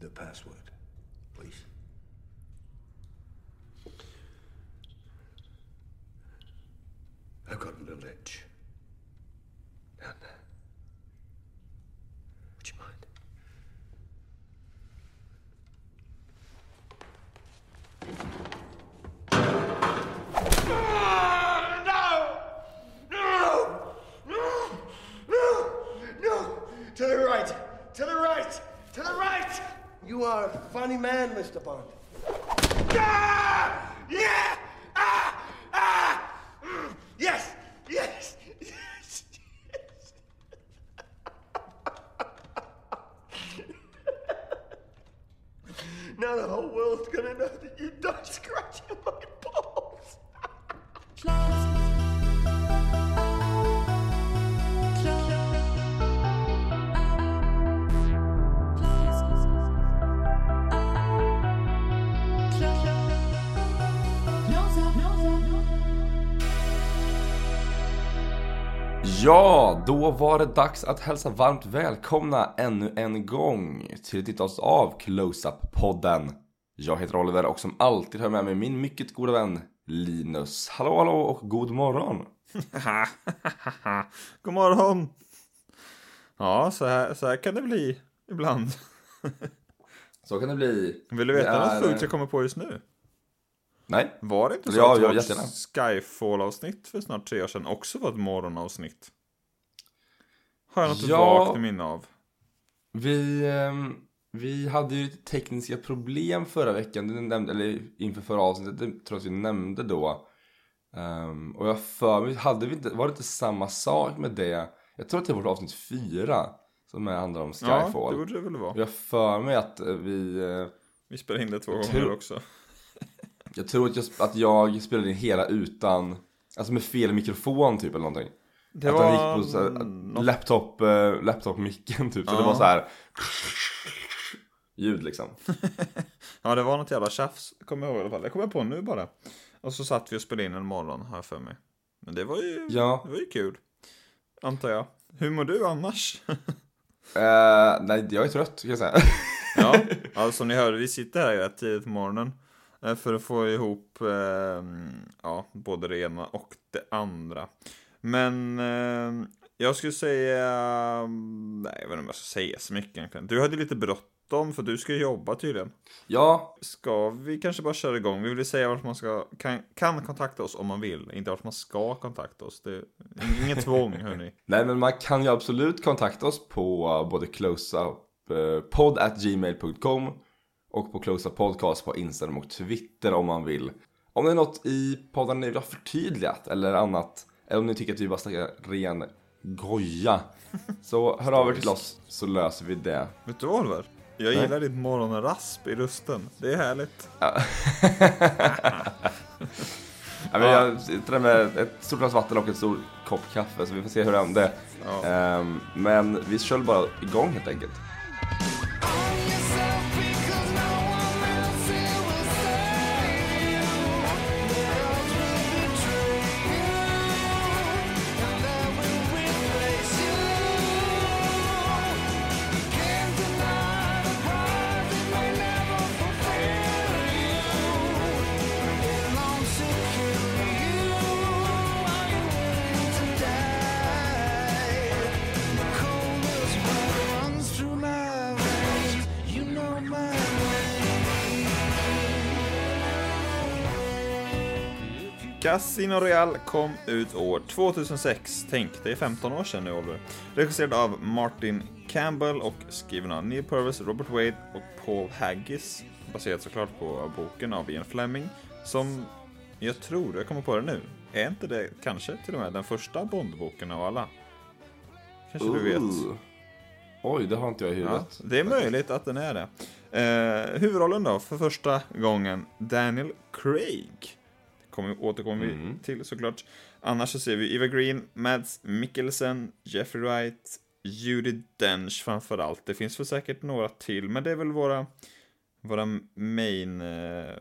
the password, please. I've got a little Ja, då var det dags att hälsa varmt välkomna ännu en gång till ett nytt avsnitt av Close-Up-podden. Jag heter Oliver och som alltid har jag med mig min mycket goda vän Linus. Hallå hallå och god morgon! God morgon! Ja, så här, så här kan det bli ibland. Så kan det bli. Vill du veta Det något sjukt jag kommer på just nu? Nej? Var det inte så Ja, att vårt. Skyfall-avsnitt för snart tre år sedan också var ett morgonavsnitt? Har jag något Ja. vagt minne av? Vi, ehm, vi hade ju tekniska problem förra veckan, du nämnde, eller inför förra avsnittet, det tror jag att vi nämnde då. Ehm, och jag för mig, hade vi inte, var det inte samma sak med det? Jag tror att det var avsnitt fyra som handlar om Ja, Skyfall. det borde det väl Och vara. jag för mig att eh, vi, eh, Vi spelade in det två tror- gånger också. jag tror att jag, att jag spelade in hela utan, alltså med fel mikrofon typ eller någonting. Det att var den gick på här, något- laptop, eh, laptop-micken typ, så Ja. det var så här ljud liksom. Ja, det var något jävla tjafs, kommer jag ihåg i alla fall. Det kommer jag på nu bara. Och så satt vi och spelade in en morgon, har jag för mig. Men det var ju, Ja. det var ju kul. Antar jag. Hur mår du annars? Eh, nej, jag är trött kan jag säga. Ja, ja som ni hörde, vi sitter här rätt tidigt på morgonen eh, för att få ihop eh, ja, både det ena och det andra. Men eh, jag skulle säga, nej jag vet inte om jag ska säga så mycket egentligen. Du hade lite bråttom för du ska jobba tydligen. ja, Ska vi kanske bara köra igång? Vi vill säga vart man ska, kan, kan kontakta oss om man vill, inte vart man ska kontakta oss. Det är inget tvång hörni. nej men man kan ju absolut kontakta oss på uh, både closeup uh, podd at gmail.com och på closeup podcast på Instagram och Twitter om man vill. Om det är något i podden ni vill ha förtydligat eller annat, om ni tycker att vi bara snackar ren goja, så hör av er till oss så löser vi det. Vet du Oliver? Jag Nej. gillar ditt morgonrasp i rösten. Det är härligt. Ja, men jag sitter med ett stort glas vatten och en stor kopp kaffe så vi får se hur det är om det. Ja. Ehm, men vi kör bara igång helt enkelt. Casino Royale kom ut år 2006. Tänk, det är 15 år sedan nu Oliver. Regisserad av Martin Campbell och skriven av Neil Purvis, Robert Wade och Paul Haggis. Baserat såklart på boken av Ian Fleming. Som jag tror, jag kommer på det nu, är inte det kanske till och med den första Bondboken av alla? Kanske du vet? Oj, det har inte jag i Ja, huvudet. det är möjligt att den är det. Eh, huvudrollen då, för första gången, Daniel Craig. Kommer, återkommer Mm. vi till såklart. Annars så ser vi Eva Green, Mads Mikkelsen, Jeffrey Wright, Judi Dench framförallt. Det finns väl säkert några till, men det är väl våra, våra main eh,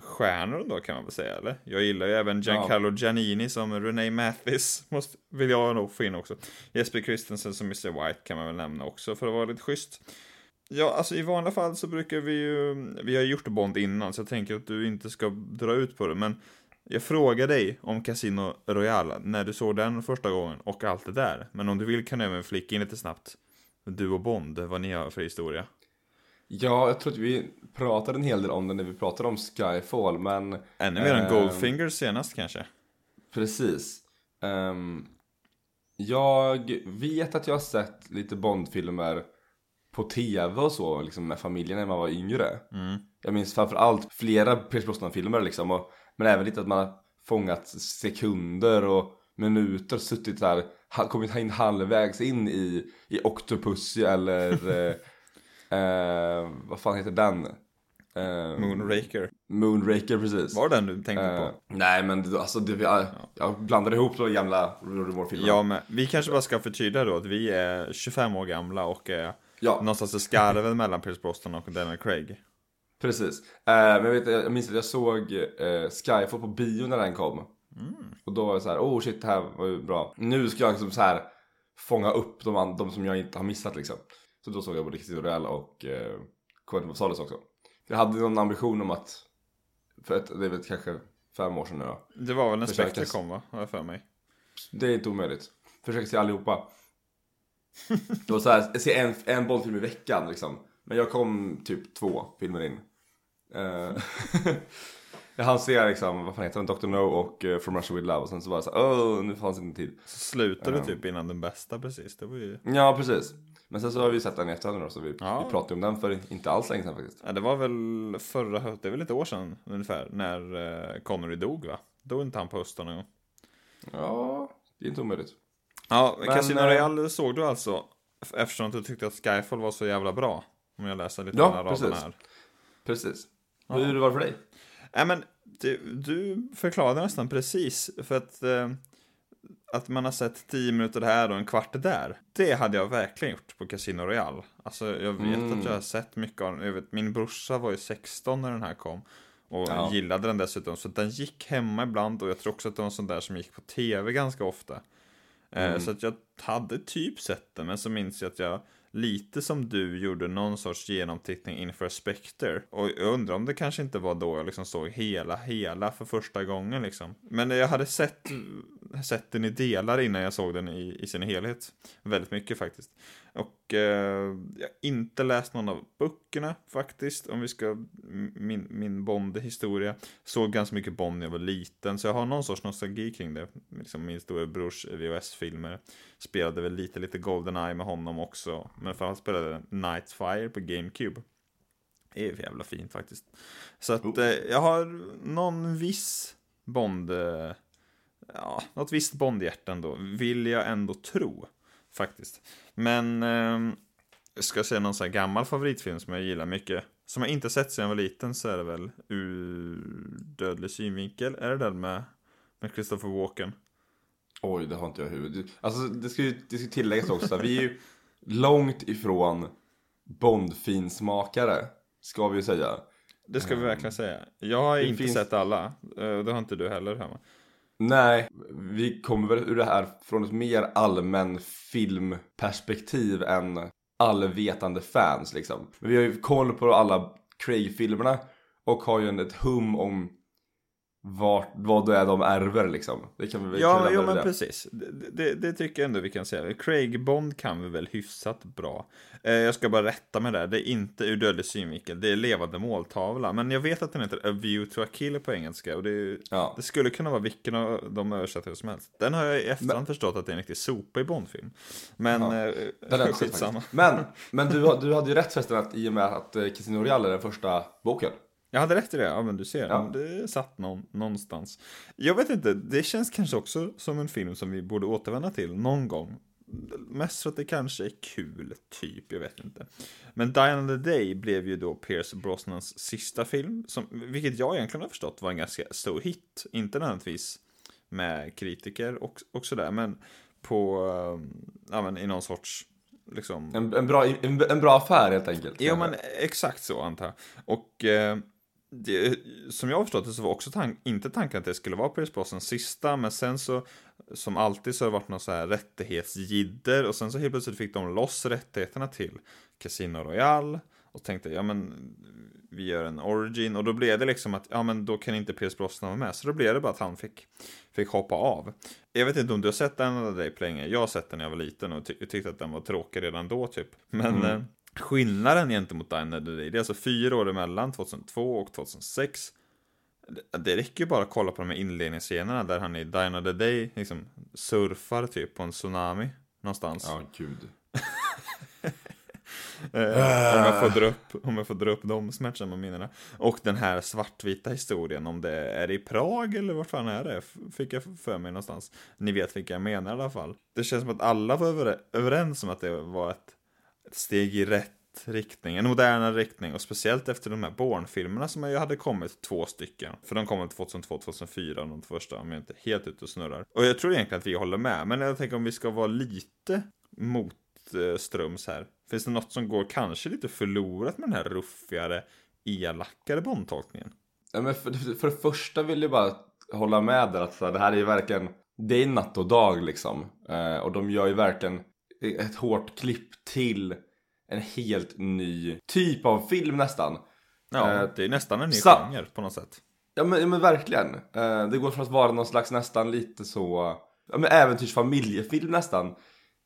stjärnor då kan man väl säga, eller? Jag gillar ju även Giancarlo Giannini som Renee Mathis, måste, vill jag nog få in också. Jesper Christensen som Mr. White kan man väl nämna också för att vara lite schysst. Ja, alltså i vanliga fall så brukar vi ju, vi har gjort Bond innan, så jag tänker att du inte ska dra ut på det, men jag frågar dig om Casino Royale när du såg den första gången och allt det där. Men om du vill kan du även flika in lite snabbt. Du och Bond, vad ni har för historia. Ja, jag tror att vi pratade en hel del om det när vi pratade om Skyfall, men... Ännu mer än Ehm, Goldfinger senast kanske. Precis. Ehm, jag vet att jag har sett lite Bondfilmer på tv och så, liksom med familjen när man var yngre. Mm. Jag minns framförallt flera Pierce Brosnan-filmer liksom, och, men även lite att man har fångat sekunder och minuter, suttit där, kommit in halvvägs in i, i Octopussy eller eh, eh, vad fan heter den? Eh, Moonraker. Moonraker, precis. Var det den du tänkte Eh, på? nej men alltså, det, jag, jag blandade ihop de gamla Roger Moore-filmerna. Ja, men vi kanske bara ska förtydliga då att vi är 25 år gamla och Ja. någonstans i skarven mellan Pierce Brosnan och Daniel Craig. Precis. Eh, men jag, vet, jag minns att jag såg eh, Skyfall på bio när den kom. Och då var jag så här, oh shit det här var ju bra. Nu ska jag liksom så här fånga upp de, de som jag inte har missat liksom. Så då såg jag både Casino Royale och eh, of Solace också. Jag hade någon ambition om att, för ett, det är väl kanske fem år sedan nu då. Det var väl när Försöka Spectre kom va? Har jag för mig. Det är inte omöjligt. Försöker se allihopa. Det var så här, jag ser en, en bollfilm i veckan liksom. Men jag kom typ två filmer in. Eh, jag hann se liksom, vad fan heter den, Dr. No och uh, From Russia With Love. Och sen så var jag så här, åh, nu fanns inte tid. Så slutade Ja. du typ innan den bästa precis. Det var ju... Ja, precis. Men sen så har vi sett den i efterhand då, så vi, Ja. vi pratade om den för inte alls länge sedan faktiskt. Ja, det var väl förra hö- det är väl ett år sedan ungefär, när eh, Connery dog va? Dog inte han på hösten någon gång? Ja, det är inte omöjligt. Ja, Men, Casino eh, Royale såg du alltså, eftersom du tyckte att Skyfall var så jävla bra. Om jag läser lite Ja, mellan raderna precis. här. Precis. Ja. Hur var det för dig? Nej men, du, du förklarade nästan precis, för att eh, att man har sett 10 minuter här och en kvart där. Det hade jag verkligen gjort på Casino Royale. Alltså jag vet Mm. att jag har sett mycket av den. Jag vet, min brorsa var ju 16 när den här kom. Och Ja. gillade den dessutom. Så den gick hemma ibland och jag tror också att det var en sån där som gick på tv ganska ofta. Eh, Mm. Så att jag hade typ sett den, men så minns jag att jag lite som du gjorde någon sorts genomtittning inför Spectre. Och jag undrar om det kanske inte var då jag liksom såg hela, hela för första gången liksom. Men jag hade sett, sett den i delar innan jag såg den i, i sin helhet. Väldigt mycket faktiskt. Och eh, jag har inte läst någon av böckerna faktiskt, om vi ska, min, min Bond-historia. Såg ganska mycket Bond när jag var liten, så jag har någon sorts nostalgi kring det. Liksom min storebrors VHS-filmer. Spelade väl lite, lite Goldeneye med honom också. Men framförallt spelade Nightfire på GameCube. Det är jävla fint faktiskt. Så att eh, jag har någon viss Bond... Eh, ja, något visst Bond-hjärta ändå. Vill jag ändå tro. Faktiskt. Men... Eh, ska jag säga någon sån här gammal favoritfilm som jag gillar mycket. Som jag inte sett sedan jag var liten så är det väl Ur dödlig synvinkel. Är det den med, med Christopher Walken? Oj, det har inte jag i huvudet. Alltså det ska ju det ska tilläggas också, vi är ju långt ifrån Bondfinsmakare, ska vi ju säga. Det ska vi verkligen säga. Jag har det inte finns- sett alla. Eh, Det har inte du heller hemma. Nej, vi kommer väl ur det här från ett mer allmän filmperspektiv än allvetande fans liksom. Men vi har ju koll på alla Craig-filmerna och har ju en- ett hum om vart, vad det är de ärver liksom. Det kan vi väl Ja, jo, men det. precis. Det, det, det tycker jag ändå vi kan säga. Craig Bond kan vi väl hyfsat bra. Eh, jag ska bara rätta mig där. Det är inte ur dödlig synvinkel. Det är levande måltavla. Men jag vet att den heter A View to a Kill på engelska. Och det, Ja. det skulle kunna vara vilken av de översättningar som helst. Den har jag i efterhand förstått att det är en riktig sopa i Bondfilm. Men Ja. eh, Den är skitsamma. Men, men du, du hade ju rätt förresten att i och med att eh, Casino Royale är den första boken. Jag hade rätt i det, ja men du ser, Ja. det satt någon, någonstans. Jag vet inte, det känns kanske också som en film som vi borde återvända till någon gång. Mest för att det kanske är kul, typ, jag vet inte. Men Die the Day blev ju då Pierce Brosnans sista film, som, vilket jag egentligen har förstått var en ganska stor hit. Inte nödvändigtvis med kritiker och, och sådär, men på, eh, ja men i någon sorts, liksom... En, en, bra, en, en bra affär helt enkelt. Jo, men exakt så antar jag. Och eh, det, som jag har förstått det så var också tank, inte tanken att det skulle vara Pierce Brosnans sista, men sen så, som alltid så har det varit någon så här rättighetsjidder och sen så helt plötsligt fick de loss rättigheterna till Casino Royale. Och tänkte, ja men vi gör en origin. Och då blev det liksom att, ja men då kan inte Pierce Brosnan vara med. Så då blev det bara att han fick, fick hoppa av. Jag vet inte om du har sett den eller dig på länge. Jag har sett den när jag var liten och ty tyckte att den var tråkig redan då typ. Men mm. Skillnaden gentemot Dine Day, det är alltså fyra år emellan, 2002 och 2006. Det, räcker ju bara att kolla på de här inledningsscenerna där han i Dine the Day liksom surfar typ på en tsunami någonstans. Ja, gud. Eh, om, jag får dra upp, om jag får dra upp de smärtsamma minnena. Och den här svartvita historien, om det är i Prag eller vart fan är det? Fick jag för mig någonstans. Ni vet vilka jag menar i alla fall. Det känns som att alla var överens om att det var ett, ett steg i rätt riktning, en modernare riktning och speciellt efter de här Bourne-filmerna som ju hade kommit två stycken. För de kom 2002-2004, de första, om jag inte helt ute och snurrar. Och jag tror egentligen att vi håller med, men jag tänker om vi ska vara lite motströms eh, här. Finns det något som går kanske lite förlorat med den här ruffigare, elakare Bond-tolkningen? Ja, men för, för det första vill jag bara hålla med där att det här är ju verkligen, det är natt och dag liksom. Eh, och de gör ju verkligen ett hårt klipp till en helt ny typ av film nästan. Ja, eh, det är nästan en ny genre på något sätt. Ja men, ja, men verkligen. Eh, det går från att vara någon slags nästan lite så, ja men äventyrsfamiljefilm nästan.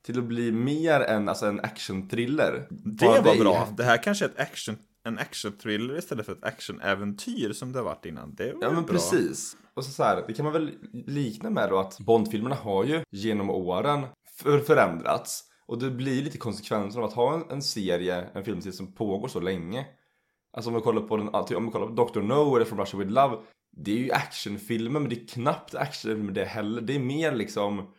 Till att bli mer än alltså, en action-thriller. Det var det bra. Det här kanske är ett action, en action-thriller istället för ett action-äventyr som det har varit innan. Det var Ja men bra. precis. Och så, så här, det kan man väl likna med då att Bond-filmerna har ju genom åren för förändrats. Och det blir lite konsekvenser av att ha en, en serie, en filmserie som pågår så länge. Alltså om vi kollar på den, typ om vi kollar på Dr. No eller From Russia With Love. Det är ju actionfilmer men det är knappt actionfilmer det heller. Det är mer liksom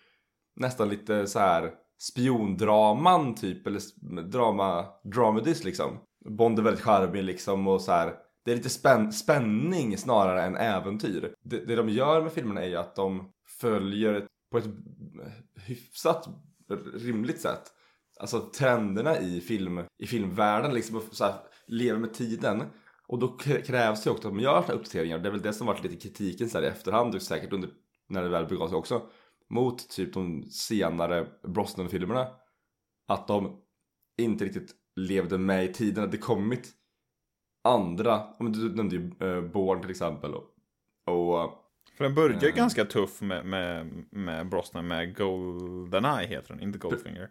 nästan lite så här spiondraman typ eller drama, dramedis liksom. Bond är väldigt charmig liksom och så här. Det är lite spän spänning snarare än äventyr. Det, det de gör med filmerna är ju att de följer på ett hyfsat rimligt sätt. Alltså trenderna i, film, i filmvärlden liksom så här, lever med tiden. Och då krävs det också att man gör sådana uppdateringar. Det är väl det som varit lite kritiken så här i efterhand och säkert under när det väl begav sig också. Mot typ de senare Brosnan-filmerna. Att de inte riktigt levde med i tiden. Att det kommit andra, du nämnde ju eh, Born till exempel. Och, och för den börjar ju mm. ganska tuff med, med, med Brosnan med Goldeneye heter den, inte Goldfinger.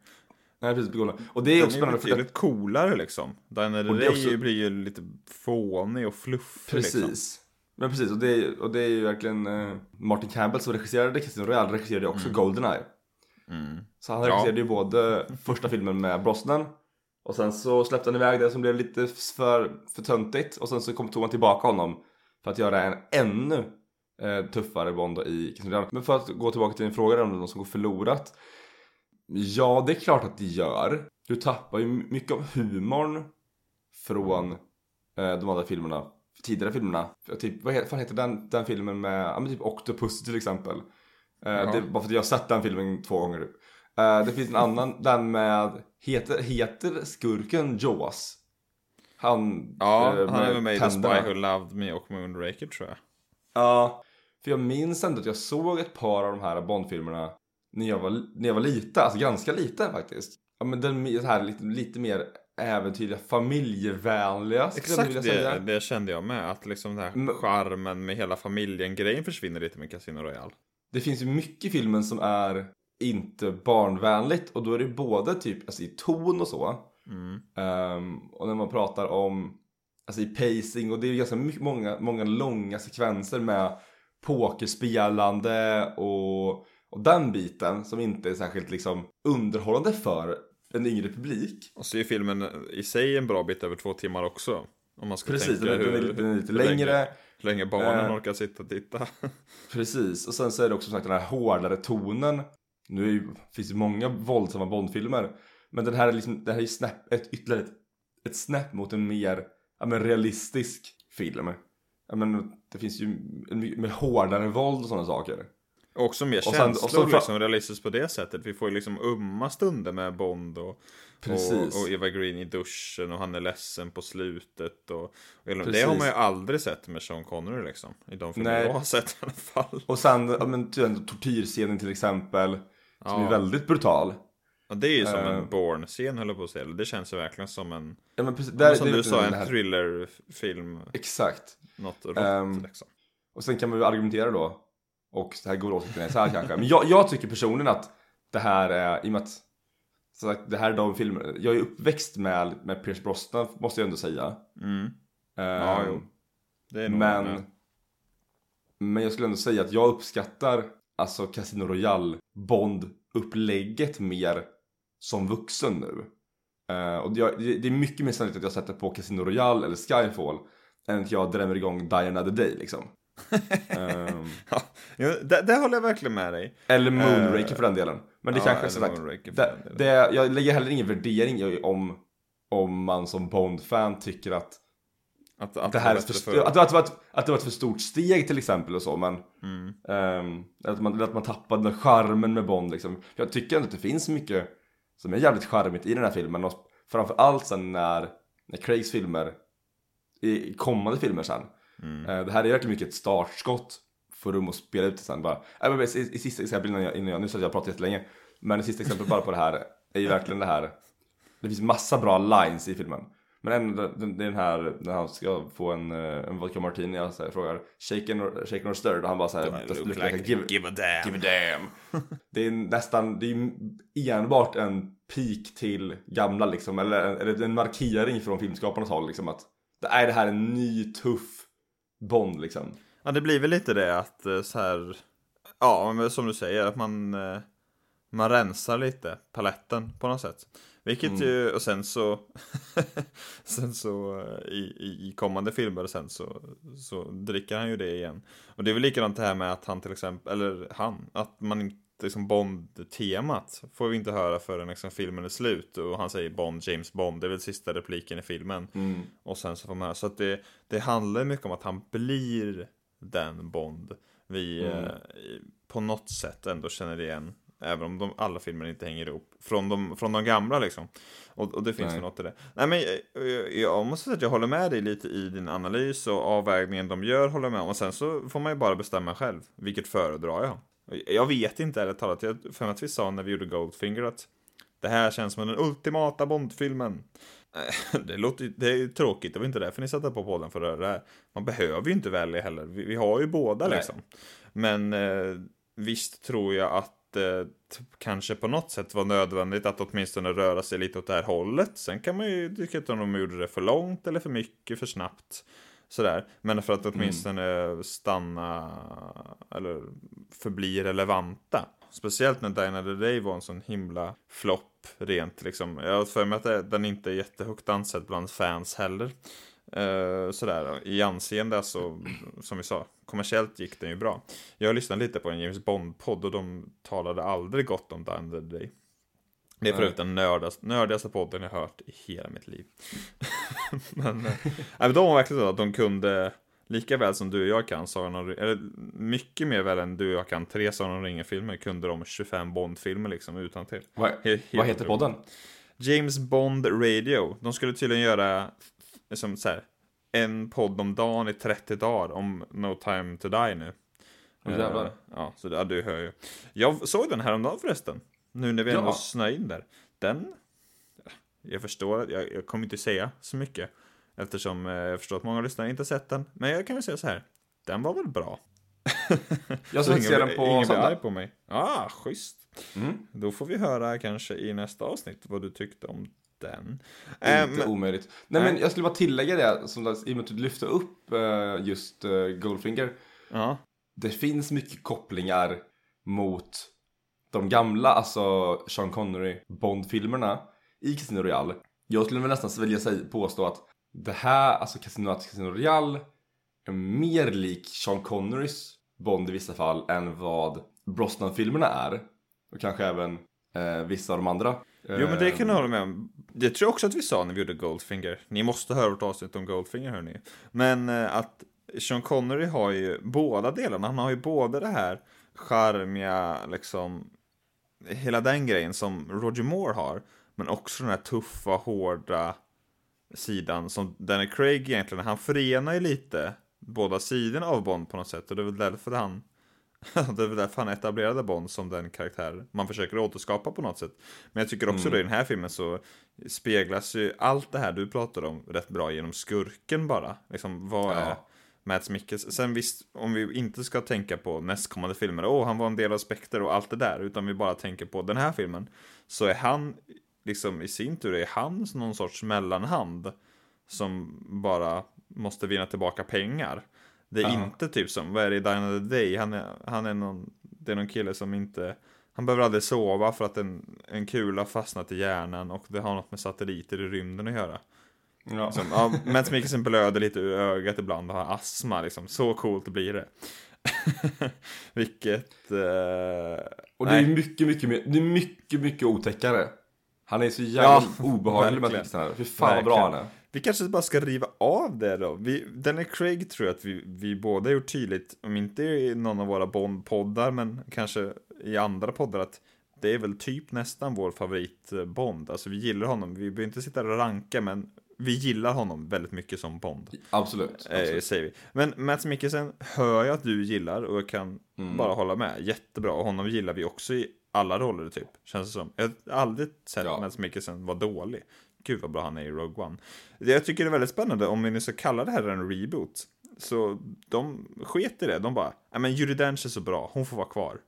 Nej precis, Goldeneye. Och det är också spännande. Den är betydligt coolare liksom. Daniel Ray också... blir ju lite fånig och fluffig liksom. Precis. Liksom. Men precis, och det, är, och det är ju verkligen uh, Martin Campbell som regisserade Casino Royale regisserade också mm. Goldeneye. Mm. Så han regisserade ja. ju både första filmen med Brosnan och sen så släppte han iväg det som blev lite för, för töntigt och sen så kom, tog han tillbaka honom för att göra en ännu eh, tuffare Bond i Casino Men för att gå tillbaka till din fråga om de som går förlorat. Ja, det är klart att det gör. Du tappar ju mycket av humorn från eh, de andra filmerna. Tidigare filmerna. Typ, vad heter, heter den, den filmen med, ja men typ Octopus till exempel. Eh, det, bara för att jag har sett den filmen två gånger nu. Eh, det finns en annan, den med, heter, heter skurken Jaws? Han, ja, eh, han är med i The Spy Who Loved Me och Moonraker tror jag. Ja, för jag minns ändå att jag såg ett par av de här Bondfilmerna när jag var, när jag var liten, alltså ganska liten faktiskt. Ja men den här lite, lite mer äventyrliga, familjevänliga Exakt jag vilja det, det kände jag med, att liksom den här men, charmen med hela familjen-grejen försvinner lite med Casino Royale. Det finns ju mycket i filmen som är inte barnvänligt och då är det både typ alltså i ton och så. Mm. Um, och när man pratar om alltså i pacing och det är ju ganska mycket, många, många långa sekvenser med pokerspelande och, och den biten som inte är särskilt liksom underhållande för en yngre publik. Och så är filmen i sig en bra bit över två timmar också. Om man ska Precis, tänka den, hur, den, är lite längre. Länge, hur länge barnen eh, orkar sitta och titta. Precis, och sen så är det också sagt den här hårdare tonen. Nu ju, finns det många våldsamma Bondfilmer. Men den här är liksom, det här är snäpp, ett ytterligare ett, ett snäpp mot en mer ja, men realistisk film. Ja, men det finns ju med hårdare våld och sådana saker. Också mer och känslor och så, liksom realistiskt på det sättet. Vi får ju liksom umma stunder med Bond och, och, och, Eva Green i duschen och han är ledsen på slutet. Och, och det har man ju aldrig sett med Sean Connery liksom. I de filmer jag har sett i alla fall. Och sen, ja men tortyrscenen till exempel. Som ja. är väldigt brutal. Ja, det är ju som Eh. en Bourne-scen höll jag på att säga. Det känns ju verkligen som en, Ja, men precis, där, som du sa, en thrillerfilm. Exakt. Något rått Ehm, liksom. Och sen kan man ju argumentera då, och så här går åsikterna isär kanske. Men jag, jag tycker personligen att det här är, i och med att så att det här är de filmer, jag är uppväxt med, med Pierce Brosnan måste jag ändå säga. Mm. Ehm, jo. Det är nog men, en- men jag skulle ändå säga att jag uppskattar alltså Casino Royale Bond-upplägget mer som vuxen nu. Eh, och det det är mycket mer sannolikt att jag sätter på Casino Royale eller Skyfall än att jag drämmer igång Die Another Day liksom. Ehm, Ja, det, det håller jag verkligen med dig. eller Moonraker Eh, för den delen. Men det ja, kanske som sagt, det, det, jag lägger heller ingen värdering om, om man som Bond-fan tycker att Att, att det här är för, för- att, att, ett, att det var ett för stort steg till exempel och så men Mm. ehm, att, man, att man tappade den charmen med Bond liksom. Jag tycker ändå att det finns mycket som är jävligt charmigt i den här filmen och framförallt sen när, när Craigs filmer i kommande filmer sen Mm. eh, det här är verkligen mycket ett startskott för dem att spela ut det sen bara. Äh, i, I sista exempel innan jag, innan jag, nu så att jag pratat jättelänge men i sista exempel bara på det här är ju verkligen det här det finns massa bra lines i filmen men en, den, den här när han ska få en, eh, en vodka martini jag här, frågar shaken or, shaken or stirred och han bara såhär look like- give a damn. give a damn Det är nästan, det är enbart en pik till gamla liksom eller, eller en markering från filmskaparnas håll liksom att det är det här en ny tuff Bond liksom Ja, det blir väl lite det att eh, så här. Ja, som du säger, att man, eh, man rensar lite paletten på något sätt. Vilket Mm. ju, och sen så, sen så eh, i, i, i kommande filmer sen så, så dricker han ju det igen. Och det är väl likadant det här med att han till exempel, eller han, att man inte, liksom Bond-temat får vi inte höra förrän liksom filmen är slut och han säger Bond, James Bond, det är väl sista repliken i filmen. mm. Och sen så får man höra. Så att det, det handlar mycket om att han blir den Bond vi Mm. eh, på något sätt ändå känner igen. Även om de, alla filmer inte hänger ihop. Från de, från de gamla liksom. Och, och det finns väl något i det. Nej men jag, jag, jag måste säga att jag håller med dig lite i din analys och avvägningen de gör håller med om. Och sen så får man ju bara bestämma själv. Vilket föredrar jag? Jag vet inte ärligt talat. Jag för att vi sa när vi gjorde Goldfinger att det här känns som den ultimata Bondfilmen. Eh, Det, låter, det är tråkigt, det var inte därför ni satte på podden för att höra det här. Man behöver ju inte välja heller, vi, vi har ju båda Nej. liksom. Men eh, visst tror jag att eh, kanske på något sätt var nödvändigt att åtminstone röra sig lite åt det här hållet. Sen kan man ju tycka att de gjorde det för långt eller för mycket, för snabbt. Sådär. Men för att åtminstone stanna eller förbli relevanta. Speciellt när Dine the Day var en sån himla flopp rent liksom. Jag har för mig att den inte är jättehögt ansedd bland fans heller. Uh, sådär, i anseende alltså, som vi sa, kommersiellt gick den ju bra. Jag lyssnade lite på en James Bond-podd och de talade aldrig gott om Dine the Day. Det är förut den nördaste, nördigaste podden jag hört i hela mitt liv. men, men de var verkligen så att de kunde, lika väl som du och jag kan, Sagan om, eller mycket mer väl än du och jag kan, tre Sagan om ringen-filmer, kunde de 25 Bond-filmer liksom utan till. Vad, Helt- vad heter podden? James Bond Radio. De skulle tydligen göra liksom så här, en podd om dagen i 30 dagar om No Time To Die nu. Eh, ja, så ja, du hör ju. Jag såg den här om dagen förresten. Nu när vi ändå Ja. snöade in där. Den, jag förstår, jag, jag kommer inte säga så mycket. Eftersom eh, jag förstår att många lyssnare inte sett den. Men jag kan väl säga så här. Den var väl bra. Jag ska se den på söndag. på mig. Ah, schysst. Mm. Då får vi höra kanske i nästa avsnitt vad du tyckte om den. Inte Eh, men- omöjligt. Nej, nej. men jag skulle bara tillägga det, som, i och med att du lyfte upp eh, just Goldfinger. Ja, Det finns mycket kopplingar mot de gamla, alltså Sean Connery Bond-filmerna i Casino Royale. Jag skulle väl nästan vilja säga, påstå att det här, alltså Casino, Casino Royale är mer lik Sean Connerys Bond i vissa fall än vad Brosnan-filmerna är. Och kanske även eh, vissa av de andra. jo men det kan jag Eh, hålla med om. Det tror jag också att vi sa när vi gjorde Goldfinger. Ni måste höra vårt avsnitt om Goldfinger hörni. Men eh, att Sean Connery har ju båda delarna. Han har ju både det här charmiga, liksom, hela den grejen som Roger Moore har. Men också den här tuffa, hårda sidan som Danny Craig egentligen, han förenar ju lite båda sidorna av Bond på något sätt. Och det är väl därför han det är väl därför han etablerade Bond som den karaktär man försöker återskapa på något sätt. Men jag tycker också mm. då i den här filmen så speglas ju allt det här du pratar om rätt bra genom skurken bara. Liksom, vad är Mats Mikkels? Sen visst, om vi inte ska tänka på nästkommande filmer, åh, oh, han var en del av Spectre och allt det där, utan vi bara tänker på den här filmen, så är han, liksom i sin tur, är han någon sorts mellanhand som bara måste vinna tillbaka pengar. Det är ja. inte typ som, vad är det i Dine of the Day? Han är, han är någon, det är någon kille som inte, han behöver aldrig sova för att en, en kula fastnat i hjärnan och det har något med satelliter i rymden att göra. Ja. Som, ja, Mats Mikkelsen blöder lite ur ögat ibland och har astma liksom. Så coolt blir det. Vilket... Uh, och det nej. är mycket, mycket mer, det är mycket, mycket otäckare. Han är så jävla ja, obehaglig med texterna. Fy fan vad bra han är. Vi kanske bara ska riva av det då. Vi, Daniel Craig tror jag att vi, vi båda gjort tydligt, om inte i någon av våra Bond-poddar, men kanske i andra poddar, att det är väl typ nästan vår favorit Bond. Alltså vi gillar honom, vi behöver inte sitta och ranka, men vi gillar honom väldigt mycket som Bond. Absolut. Eh, absolut. säger vi. Men Mats Mikkelsen hör jag att du gillar och jag kan mm. bara hålla med. Jättebra. Och honom gillar vi också i alla roller typ. Känns det som. Jag har aldrig sett ja. Mats Mikkelsen vara dålig. Gud vad bra han är i Rogue One. Jag tycker det är väldigt spännande om vi nu ska kalla det här en reboot. Så de sket i det. De bara, ja men Judi Dench är så bra, hon får vara kvar.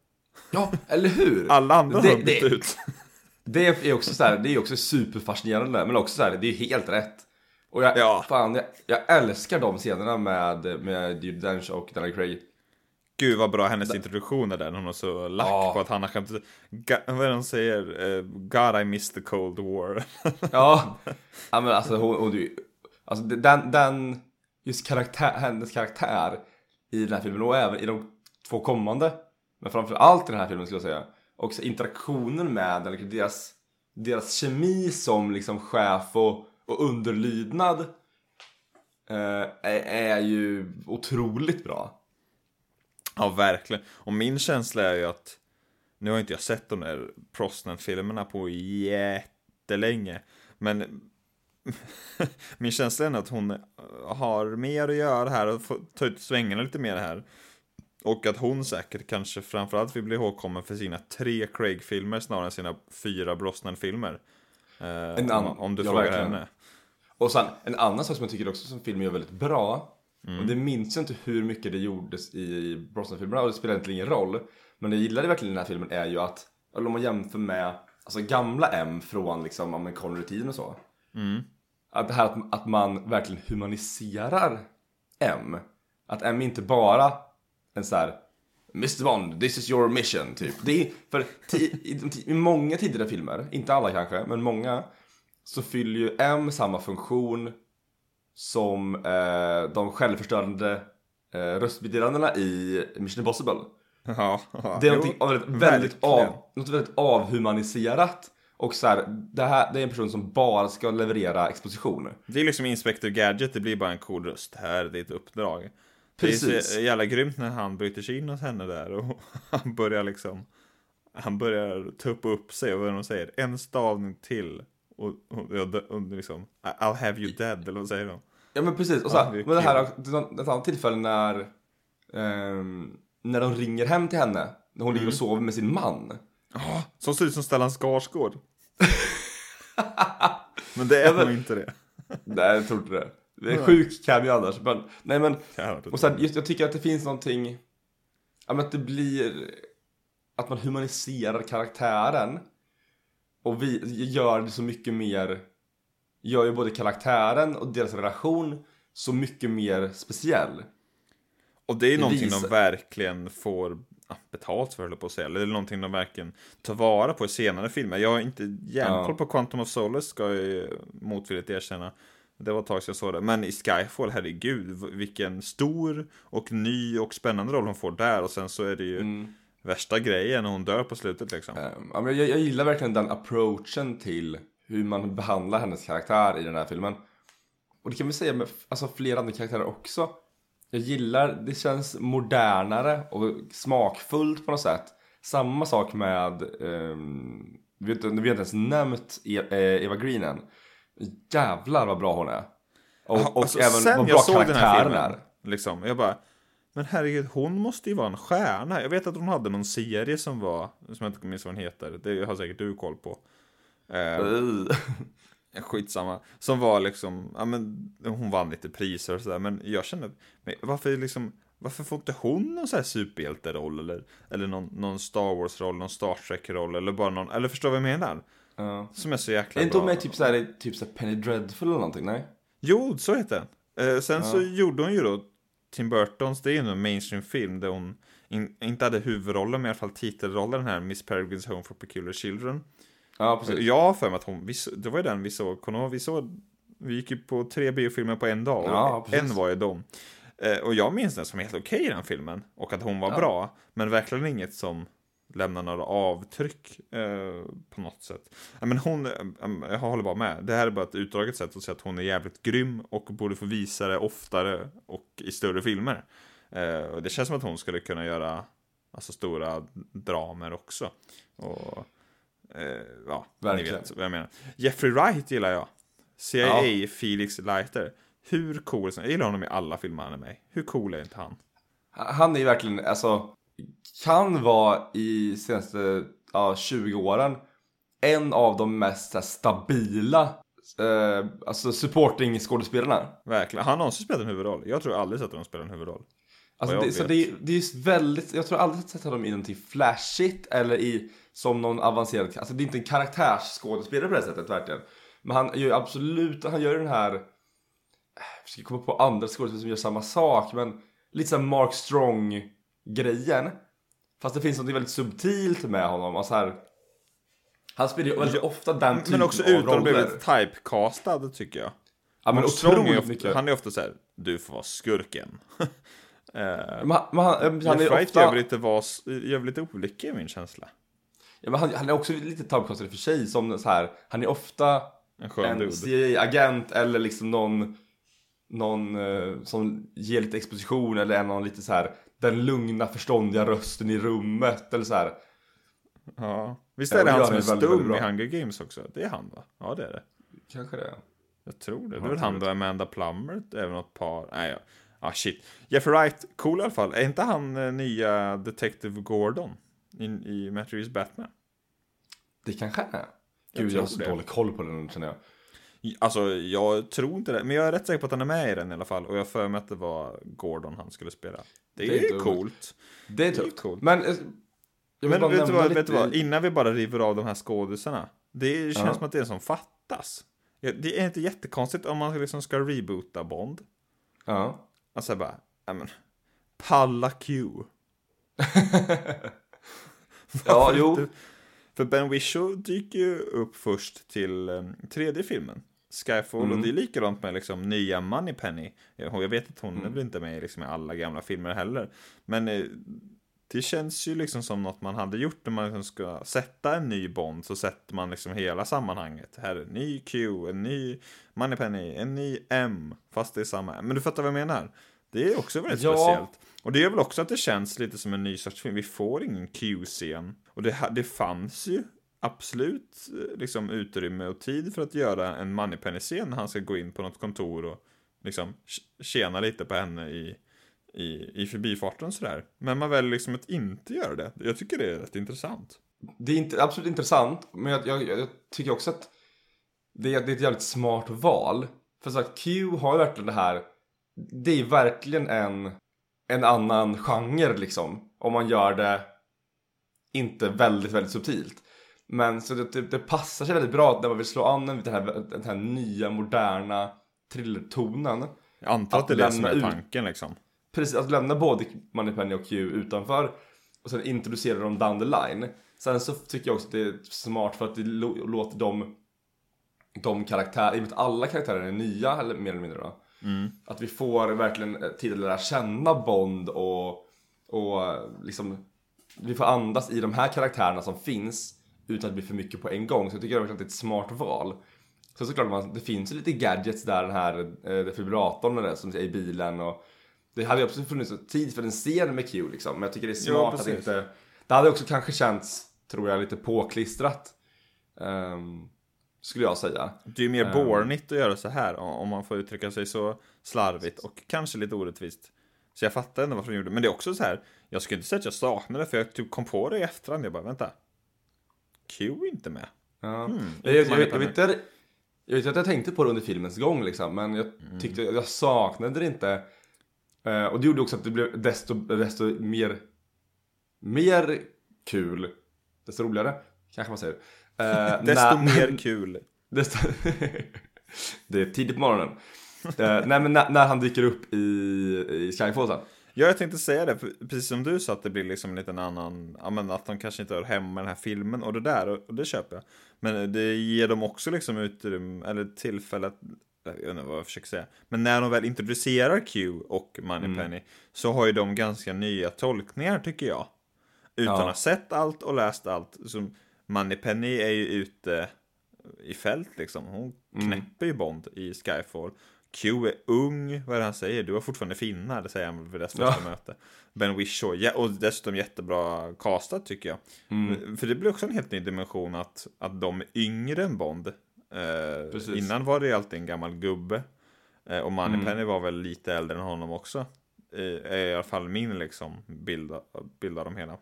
Ja, eller hur? Alla andra det, har bytt ut. Det är också så här, det är också superfascinerande, men också så här, det är helt rätt. Och jag, ja. fan, jag, jag älskar de scenerna med, med Judi Dench och Daniel Craig. Gud vad bra hennes introduktion är där, hon är så lack ja. på att han har skämt Vad är det hon säger? Uh, God I miss the cold war. ja. ja, men alltså hon, hon alltså den, den, just karaktär, hennes karaktär i den här filmen och även i de två kommande, men framför allt i den här filmen skulle jag säga, och interaktionen med eller deras, deras kemi som liksom chef och, och underlydnad eh, är, är ju otroligt bra. Ja, verkligen. Och min känsla är ju att nu har inte jag sett de där Prosnan-filmerna på jättelänge. Men min känsla är att hon har mer att göra här och får ta ut svängarna lite mer här. Och att hon säkert kanske framförallt vill bli ihågkommen för sina tre Craig-filmer snarare än sina fyra Brosnan-filmer. Eh, om, om, du ja, frågar verkligen. henne. Och sen en annan sak som jag tycker också som filmen gör väldigt bra. Mm. Och det minns jag inte hur mycket det gjordes i Brosnan-filmerna och det spelar egentligen ingen roll. Men det jag gillade verkligen i den här filmen är ju att, eller om man jämför med alltså gamla M från liksom Connery-tiden och så. Mm. Att det här att, att man verkligen humaniserar M. Att M inte bara en sån här Mr Bond, this is your mission, typ. Det är, för i, i, många tidigare filmer, inte alla kanske, men många, så fyller ju M samma funktion som eh, de självförstörande eh, röstmeddelandena i Mission Impossible. Ja, ja, det är jo, väldigt, väldigt, av, något väldigt avhumaniserat. Och så här, det här det är en person som bara ska leverera exposition. Det är liksom Inspector Gadget, det blir bara en cool röst. Här är ditt uppdrag. Precis. Det är så jävla grymt när han bryter sig in hos henne där och han börjar liksom Han börjar tuppa upp sig och vad de säger En stavning till och, och, och, och liksom I'll have you dead eller vad säger de? Ja men precis, och så här, men det här ett annat tillfälle när um, När de ringer hem till henne När hon mm. ligger och mm. sover med sin man oh, Som ser ut som Stellan Skarsgård Men det är nog inte det Nej jag tror inte det det är sjuk cameo annars. Men, nej men, och sen, just, jag tycker att det finns någonting, ja men att det blir, att man humaniserar karaktären. Och vi gör det så mycket mer, gör ju både karaktären och deras relation så mycket mer speciell. Och det är det någonting visar. de verkligen får betalt för, höll på att säga. Eller någonting de verkligen tar vara på i senare filmer. Jag har inte järnkoll ja. på Quantum of Solace, ska jag motvilligt erkänna. Det var ett tag sedan jag såg det. Men i Skyfall, herregud, vilken stor och ny och spännande roll hon får där. Och sen så är det ju mm. värsta grejen när hon dör på slutet liksom. Um, jag, jag gillar verkligen den approachen till hur man behandlar hennes karaktär i den här filmen. Och det kan vi säga med alltså, flera andra karaktärer också. Jag gillar, det känns modernare och smakfullt på något sätt. Samma sak med, um, vi, har inte, vi har inte ens nämnt e, eh, Eva Green än. Jävlar vad bra hon är. Och, och alltså, även vad bra karaktären är. Liksom, jag bara, Men herregud, hon måste ju vara en stjärna. Jag vet att hon hade någon serie som var, som jag inte minns vad den heter. Det har säkert du koll på. Eh, Uh. skitsamma. Som var liksom, ja men hon vann lite priser och sådär. Men jag kände, men varför liksom, varför får inte hon någon sån här superhjälteroll? Eller, eller någon, någon Star Wars-roll, någon Star Trek-roll eller bara någon, eller förstår vad jag menar? Ja. Som är så jäkla Är inte bra. hon med typ såhär, typ såhär Penny Dreadful eller någonting? Nej? Jo, så heter den. Eh, sen så gjorde hon ju då Tim Burtons, det är ju en mainstream-film där hon in, inte hade huvudrollen, men i alla fall titelrollen, den här Miss Peregrines Home for Peculiar Children. Ja, precis. Jag har för mig att hon, vi, det var ju den vi såg, kommer vi såg, vi gick ju på tre biofilmer på en dag, och Ja, en var ju dem. Eh, och jag minns den som helt okej i den filmen, och att hon var bra, men verkligen inget som lämnar några avtryck eh, på något sätt. Ja, men hon, eh, jag håller bara med, det här är bara ett utdraget sätt att säga att hon är jävligt grym och borde få visa det oftare och i större filmer. Eh, och det känns som att hon skulle kunna göra alltså, stora dramer också. Och, eh, ja, Verkligen. ni vet vad jag menar. Jeffrey Wright gillar jag. CIA Felix Leiter. Hur cool, jag gillar honom i alla filmer han är med. Hur cool är inte han? Han är ju verkligen, alltså, kan vara i senaste ja, 20 åren en av de mest här, stabila eh, alltså supporting skådespelarna. Verkligen. Han har någonsin spelat en huvudroll. Jag tror aldrig sett honom spela en huvudroll. Alltså det, så det, det är väldigt, jag tror aldrig sett honom i någonting flashigt eller i som någon avancerad, alltså det är inte en karaktärsskådespelare på det sättet verkligen. Men han gör ju absolut, han gör den här, jag försöker komma på andra skådespelare som gör samma sak men lite såhär Mark Strong grejen. Fast det finns något väldigt subtilt med honom och så här. Han spelar ju väldigt ofta den typen Men också av utan att bli roller. typecastad tycker jag. Ja men otroligt ofta, mycket. Han är ofta så här, du får vara skurken. eh, men han, men han, han är ofta... gör väl lite, gör olika i min känsla. Ja, men han, han är också lite typecastad i för sig som så här. Han är ofta En en. CIA-agent eller liksom någon, någon eh, som ger lite exposition eller är någon lite så här den lugna förståndiga rösten i rummet eller så här. Ja. Visst är det och han som är väldigt, väldigt stum i bra. Hunger Games också? Det är han va? Ja det är det. Kanske det. Jag tror det. Ja, Det är väl jag han då, Amanda Plummer, även något par. Nej, ja. Ah, shit. Jeffrey Wright, cool i alla fall. Är inte han eh, nya Detective Gordon i, i Matt Reeves Batman? Det kanske är. Jag Gud, jag tror har så dålig koll på den känner jag. Alltså, jag tror inte det. Men jag är rätt säker på att han är med i den i alla fall. Och jag för mig att det var Gordon han skulle spela. Det är, Det är ju coolt. Det är tufft. coolt. Men eh, jag Men bara vet du, vad, vet du vad? Innan vi bara river av de här skådisarna. Det känns Ja. som att det är som fattas. Det är inte jättekonstigt om man liksom ska reboota Bond. Ja. Alltså bara, ja men. Palla Q. Ja, jo. inte? För Ben Whishaw dyker ju upp först till um, tredje filmen. Skyfall, Mm. och det är likadant med liksom nya Moneypenny. Jag, jag vet att hon Mm. är väl inte med liksom, i alla gamla filmer heller. Men eh, det känns ju liksom som något man hade gjort när man liksom ska sätta en ny Bond. Så sätter man liksom hela sammanhanget. Här är en ny Q, en ny Moneypenny, en ny M. Fast det är samma. Men du fattar vad jag menar? Det är också väldigt Ja. speciellt. Och det gör väl också att det känns lite som en ny sorts film. Vi får ingen Q-scen. Och det, det fanns ju absolut eh, liksom utrymme och tid för att göra en Moneypenny-scen när han ska gå in på något kontor och liksom tj- tjäna lite på henne i, i, i förbifarten sådär. Men man väljer liksom att inte göra det. Jag tycker det är rätt intressant. Det är inte, absolut intressant, men jag, jag, jag tycker också att det, är- det är ett jävligt smart val. För så att Q har ju verkligen det här, det är verkligen en, en annan genre liksom. Om man gör det inte väldigt, väldigt subtilt. Men så det, det, det passar sig väldigt bra när man vill slå an den, här, den här nya, moderna thrillertonen. Jag antar att, Att det är det som är ut- tanken liksom. Precis, att lämna både Moneypenny och Q utanför och sen introducera dem down the line. Sen så tycker jag också att det är smart för att det låter dem de karaktärer, i och med att alla karaktärer är nya, eller mer eller mindre då. Att vi får verkligen eh, tid att lära känna Bond och, och eh, liksom vi får andas i de här karaktärerna som finns utan att det blir för mycket på en gång. Så jag tycker att det är ett smart val. Så såklart, man, det finns ju lite gadgets där, den här eh, defibrillatorn det som är i bilen och det hade ju också funnits tid för en scen med Q liksom. Men jag tycker det är smart att precis. inte... Det hade också kanske känts, tror jag, lite påklistrat. Ehm, skulle jag säga. Det är ju mer Ehm. bornigt att göra så här om man får uttrycka sig så slarvigt och kanske lite orättvist. Så jag fattar ändå varför de gjorde det. Men det är också så här, jag skulle inte säga att jag saknar det, för jag typ kom på det i efterhand. Jag bara, vänta. Q är inte med. Ja. Mm, jag, jag, jag, jag, vet inte, jag vet att jag tänkte på det under filmens gång liksom, men jag Mm. tyckte jag saknade det inte. Eh, och det gjorde också att det blev desto, desto mer, mer kul, desto roligare, kanske man säger. Eh, Desto när- mer kul. desto, det är tidigt på morgonen. Eh, nej men när, när han dyker upp i, i Skyfall sen. Ja, jag tänkte säga det, precis som du sa att det blir liksom en liten annan, ja men att de kanske inte hör hemma med den här filmen och det där, och, och det köper jag. Men det ger dem också liksom utrymme, eller tillfälle att, jag vet inte vad jag försöker säga, men när de väl introducerar Q och Moneypenny så har ju de ganska nya tolkningar tycker jag. Utan Ja. att ha sett allt och läst allt. Som Moneypenny är ju ute i fält liksom. Hon knäpper ju Bond i Skyfall. Q är ung, vad är det han säger? Du har fortfarande finnar, det säger han vid deras första möte. Ben Whishaw, ja, och dessutom jättebra castat tycker jag. För det blir också en helt ny dimension att, att de är yngre än Bond. Eh, innan var det ju alltid en gammal gubbe. Eh, och Moneypenny var väl lite äldre än honom också. Är i alla fall min liksom bild, bild av dem hela.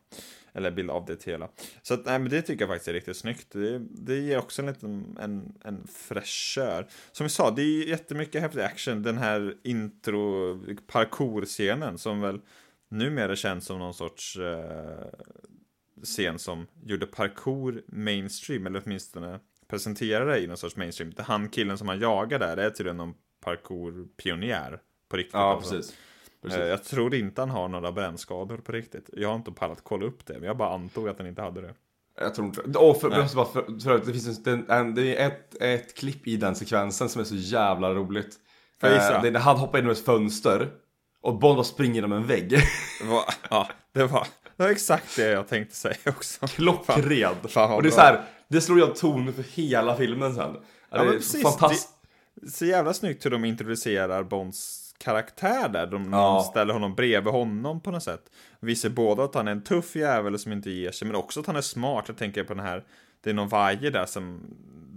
Eller bild av det hela. Så att, nej, men det tycker jag faktiskt är riktigt snyggt. Det, det ger också en liten en, en fräschör. Som vi sa, det är jättemycket häftig action. Den här intro parkour-scenen som väl numera känns som någon sorts eh, scen som gjorde parkour mainstream, eller åtminstone presenterade det i någon sorts mainstream. Det Han killen som han jagar där är tydligen någon parkour-pionjär på riktigt. Ja, alltså. precis. Precis. Eh, Jag tror inte han har några brännskador på riktigt. Jag har inte pallat kolla upp det, men jag bara antog att han inte hade det. Jag tror inte Och för, för, för, för, för, det finns en, en, det är ett, ett klipp i den sekvensen som är så jävla roligt. Får jag gissa? Eh, det är när han hoppar in genom ett fönster och Bond bara springer genom en vägg. Det var, ja, det var, det var exakt det jag tänkte säga också. Klockren. Fan, vad och det är så här, det slår ju av tonen för hela filmen sen. Ja, Ja, det är precis. fantastiskt. Det, så jävla snyggt hur de introducerar Bonds karaktär där. De, Ja. de ställer honom bredvid honom på något sätt. Visar både att han är en tuff jävel som inte ger sig, men också att han är smart. Jag tänker på den här, det är någon vajer där som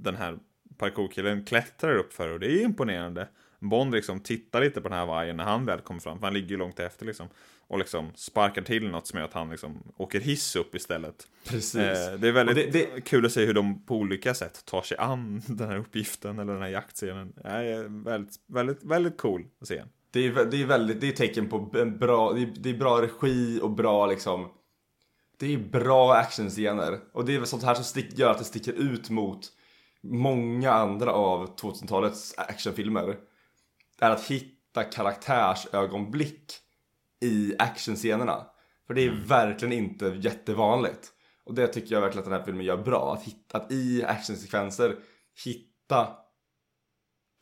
den här parkourkillen klättrar upp för och det är imponerande. Bond liksom tittar lite på den här vajern när han väl kommer fram, för han ligger ju långt efter liksom. Och liksom sparkar till något som gör att han liksom åker hiss upp istället. Precis. Eh, det är väldigt det- det- kul att se hur de på olika sätt tar sig an den här uppgiften eller den här jaktscenen. Det är väldigt, väldigt, väldigt cool att se. Det är, det är väldigt, det är tecken på en bra, det är, det är bra regi och bra liksom Det är bra actionscener och det är väl sånt här som stick, gör att det sticker ut mot många andra av 2000-talets actionfilmer är att hitta karaktärsögonblick i actionscenerna. För det är verkligen inte jättevanligt. Och det tycker jag verkligen att den här filmen gör bra. Att, hitta, att i actionsekvenser hitta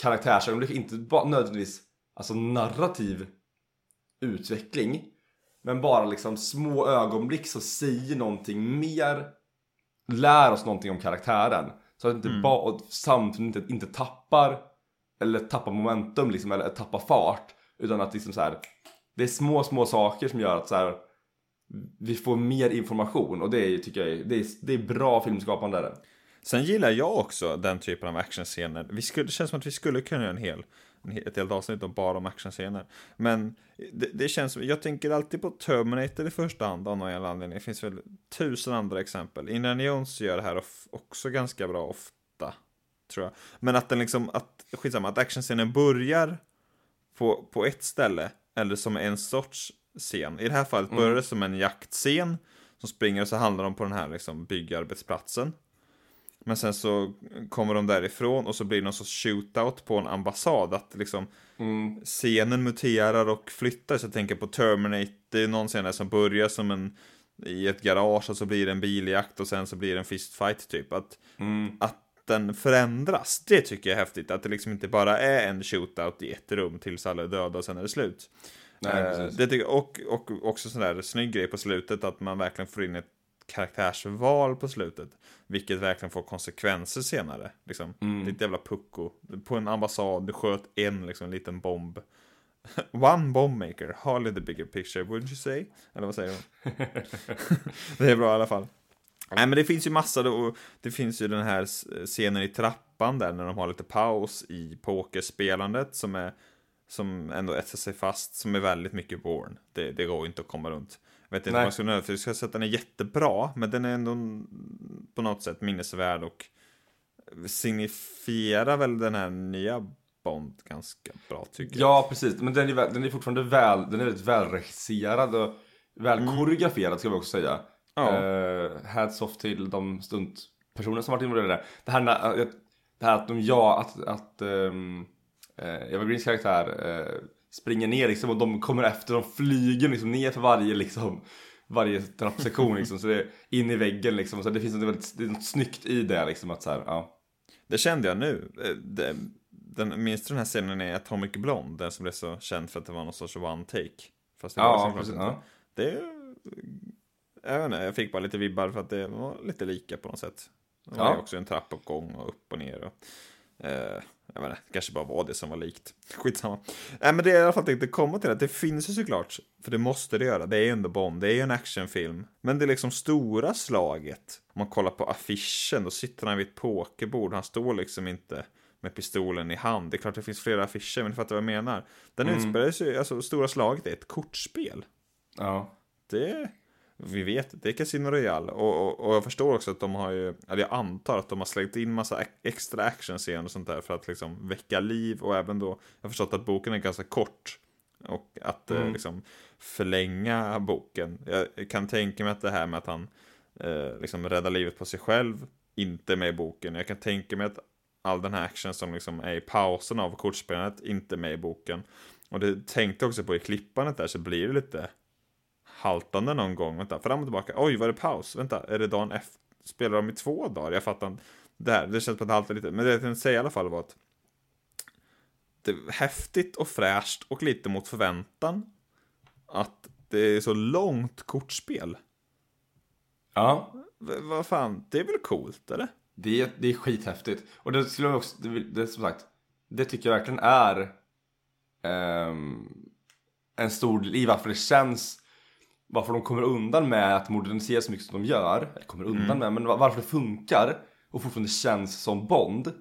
karaktärsögonblick, inte bara nödvändigtvis alltså narrativ utveckling men bara liksom små ögonblick som säger någonting mer lär oss någonting om karaktären. Så att inte bara och samtidigt inte, inte tappar eller tappar momentum liksom eller tappar fart utan att liksom så här det är små små saker som gör att så här vi får mer information och det är, tycker jag är, det är, det är bra filmskapande där. Sen gillar jag också den typen av actionscener. Vi skulle, det känns som att vi skulle kunna göra en hel, en hel, ett helt avsnitt om bara om actionscener. Men det, det känns som, jag tänker alltid på Terminator i första hand av någon jävla anledning. Det finns väl tusen andra exempel. Indiana Jones gör det här också ganska bra ofta, tror jag. Men att den liksom, att, skitsamma, att actionscenen börjar på, på ett ställe, eller som en sorts scen. I det här fallet börjar det som en jaktscen, som springer och så handlar de på den här liksom byggarbetsplatsen. Men sen så kommer de därifrån och så blir det någon sorts shootout på en ambassad. Att liksom scenen muterar och flyttar. Så jag tänker på Terminator, det är någon scen där som börjar som en i ett garage och så blir det en biljakt och sen så blir det en fistfight typ. Att, att den förändras, det tycker jag är häftigt. Att det liksom inte bara är en shootout i ett rum tills alla är döda och sen är det slut. Nej, Eh, det tycker, och, och också sån där snygg grej på slutet att man verkligen får in ett karaktärsval på slutet. Vilket verkligen får konsekvenser senare. Liksom. Mm. Ditt jävla pucko. På en ambassad, du sköt en liksom, liten bomb. One bombmaker, hardly the bigger picture, wouldn't you say? Eller vad säger hon? det är bra i alla fall. Nej men det finns ju massa då, det finns ju den här scenen i trappan där när de har lite paus i pokerspelandet som är som ändå etsar sig fast, som är väldigt mycket Bourne. Det, det går inte att komma runt. Jag vet inte om jag ska säga att den är jättebra, men den är ändå på något sätt minnesvärd och signifierar väl den här nya Bond ganska bra tycker jag. Ja, precis. Men den är, den är fortfarande väl, den är väldigt välregisserad och väl koreograferad ska vi också säga. Ja. Eh, hats off till de stuntpersoner som varit involverade där. Det här, när- eh, det här att de, ja, att, att um, Eva Greens karaktär eh, springer ner liksom och de kommer efter, de flyger liksom ner för varje liksom varje trappsektion liksom, så det är in i väggen liksom, så det finns något väldigt, det är något snyggt i det liksom att så här, ja. Det kände jag nu. Eh, Det, den, minns du den här scenen i Atomic Blonde? Den som blev så känd för att det var någon sorts one take. Fast det var Ja, såklart precis, ja. Det jag vet inte, jag fick bara lite vibbar för att det var lite lika på något sätt. Det var Ja. också en trappuppgång och upp och ner. Och, eh, jag inte, det kanske bara var det som var likt. Skitsamma. Nej, men det jag i alla fall tänkte komma till att det finns ju såklart, för det måste det göra, det är ju ändå Bond, det är ju en actionfilm. Men det är liksom stora slaget, om man kollar på affischen, då sitter han vid ett pokerbord, han står liksom inte med pistolen i hand. Det är klart det finns flera affischer, men du fattar vad jag menar. Den utspelar sig, alltså stora slaget är ett kortspel ja. det, vi vet, det är Casino Royale. Och, och, och jag förstår också att de har ju, eller jag antar att de har slängt in massa extra actionscener och sånt där för att liksom väcka liv och även då, jag har förstått att boken är ganska kort. Och att eh, liksom förlänga boken. Jag kan tänka mig att det här med att han eh, liksom räddar livet på sig själv, inte med i boken. Jag kan tänka mig att all den här action som liksom är i pausen av kortspelandet, inte med i boken. Och det tänkte jag också på i klippandet där så blir det lite haltande någon gång. Vänta, fram och tillbaka. Oj, var det paus? Vänta, är det dagen efter? Spelar de i två dagar? Jag fattar inte. Där, det känns på att det haltar lite. Men det jag tänkte säga i alla fall var att det är häftigt och fräscht och lite mot förväntan. Att det är så långt kortspel. Ja, V- vad fan, det är väl coolt, eller? Det är, det är skithäftigt. Och det skulle jag också, det, det, som sagt, det tycker jag verkligen är ehm, en stor del i varför det känns, varför de kommer undan med att modernisera så mycket som de gör. Eller kommer undan med, men var- varför det funkar och fortfarande känns som Bond.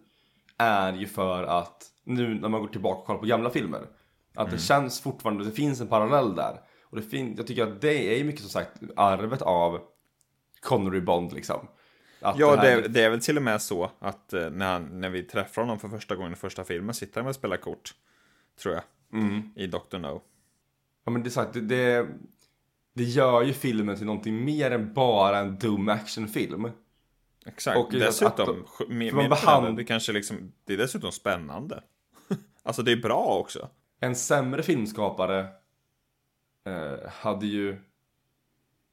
Är ju för att, nu när man går tillbaka och kollar på gamla filmer. Att det känns fortfarande, det finns en parallell där. Och det fin, jag tycker att det är ju mycket som sagt arvet av Connery Bond liksom. Att Ja, här- det, är- det är väl till och med så att eh, när, han, när vi träffar honom för första gången i första filmen sitter han och spelar kort. Tror jag. I Dr. No. Ja men det är sagt, det, det, det gör ju filmen till någonting mer än bara en dum actionfilm. Exakt. Och att dessutom, för de mer behand- det kanske liksom, det är dessutom spännande. alltså det är bra också. En sämre filmskapare eh, hade ju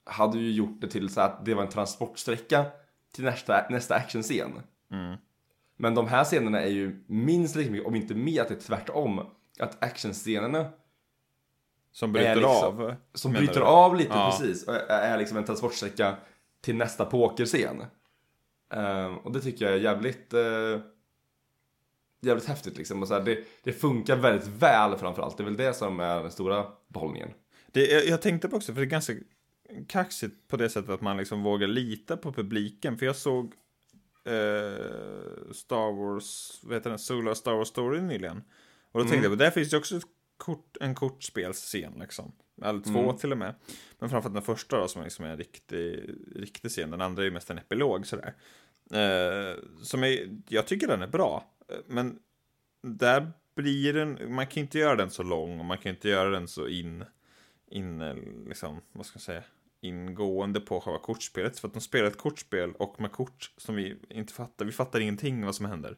hade ju gjort det till så att det var en transportsträcka till nästa, nästa actionscen. Men de här scenerna är ju minst lika mycket, om inte mer, att det är tvärtom. Att actionscenerna Som bryter liksom- av. som bryter du? av lite Ja. precis och är, liksom en transportsträcka till nästa pokerscen. Ehm, och det tycker jag är jävligt eh, jävligt häftigt liksom. Och så här, det, det funkar väldigt väl framförallt. Det är väl det som är den stora behållningen. Det, jag, jag tänkte på också, för det är ganska kaxigt på det sättet att man liksom vågar lita på publiken. För jag såg eh, Star Wars, vad heter den, Solo Star Wars Story nyligen. Och då tänkte jag på, där finns det också kort, en kortspelsscen liksom. Eller två till och med. Men framförallt den första då som liksom är en riktig, riktig scen. Den andra är ju mest en epilog sådär. Eh, som är, jag tycker den är bra. Men där blir den, man kan inte göra den så lång och man kan inte göra den så in, in liksom, vad ska jag säga, ingående på själva kortspelet. För att de spelar ett kortspel och med kort som vi inte fattar, vi fattar ingenting vad som händer.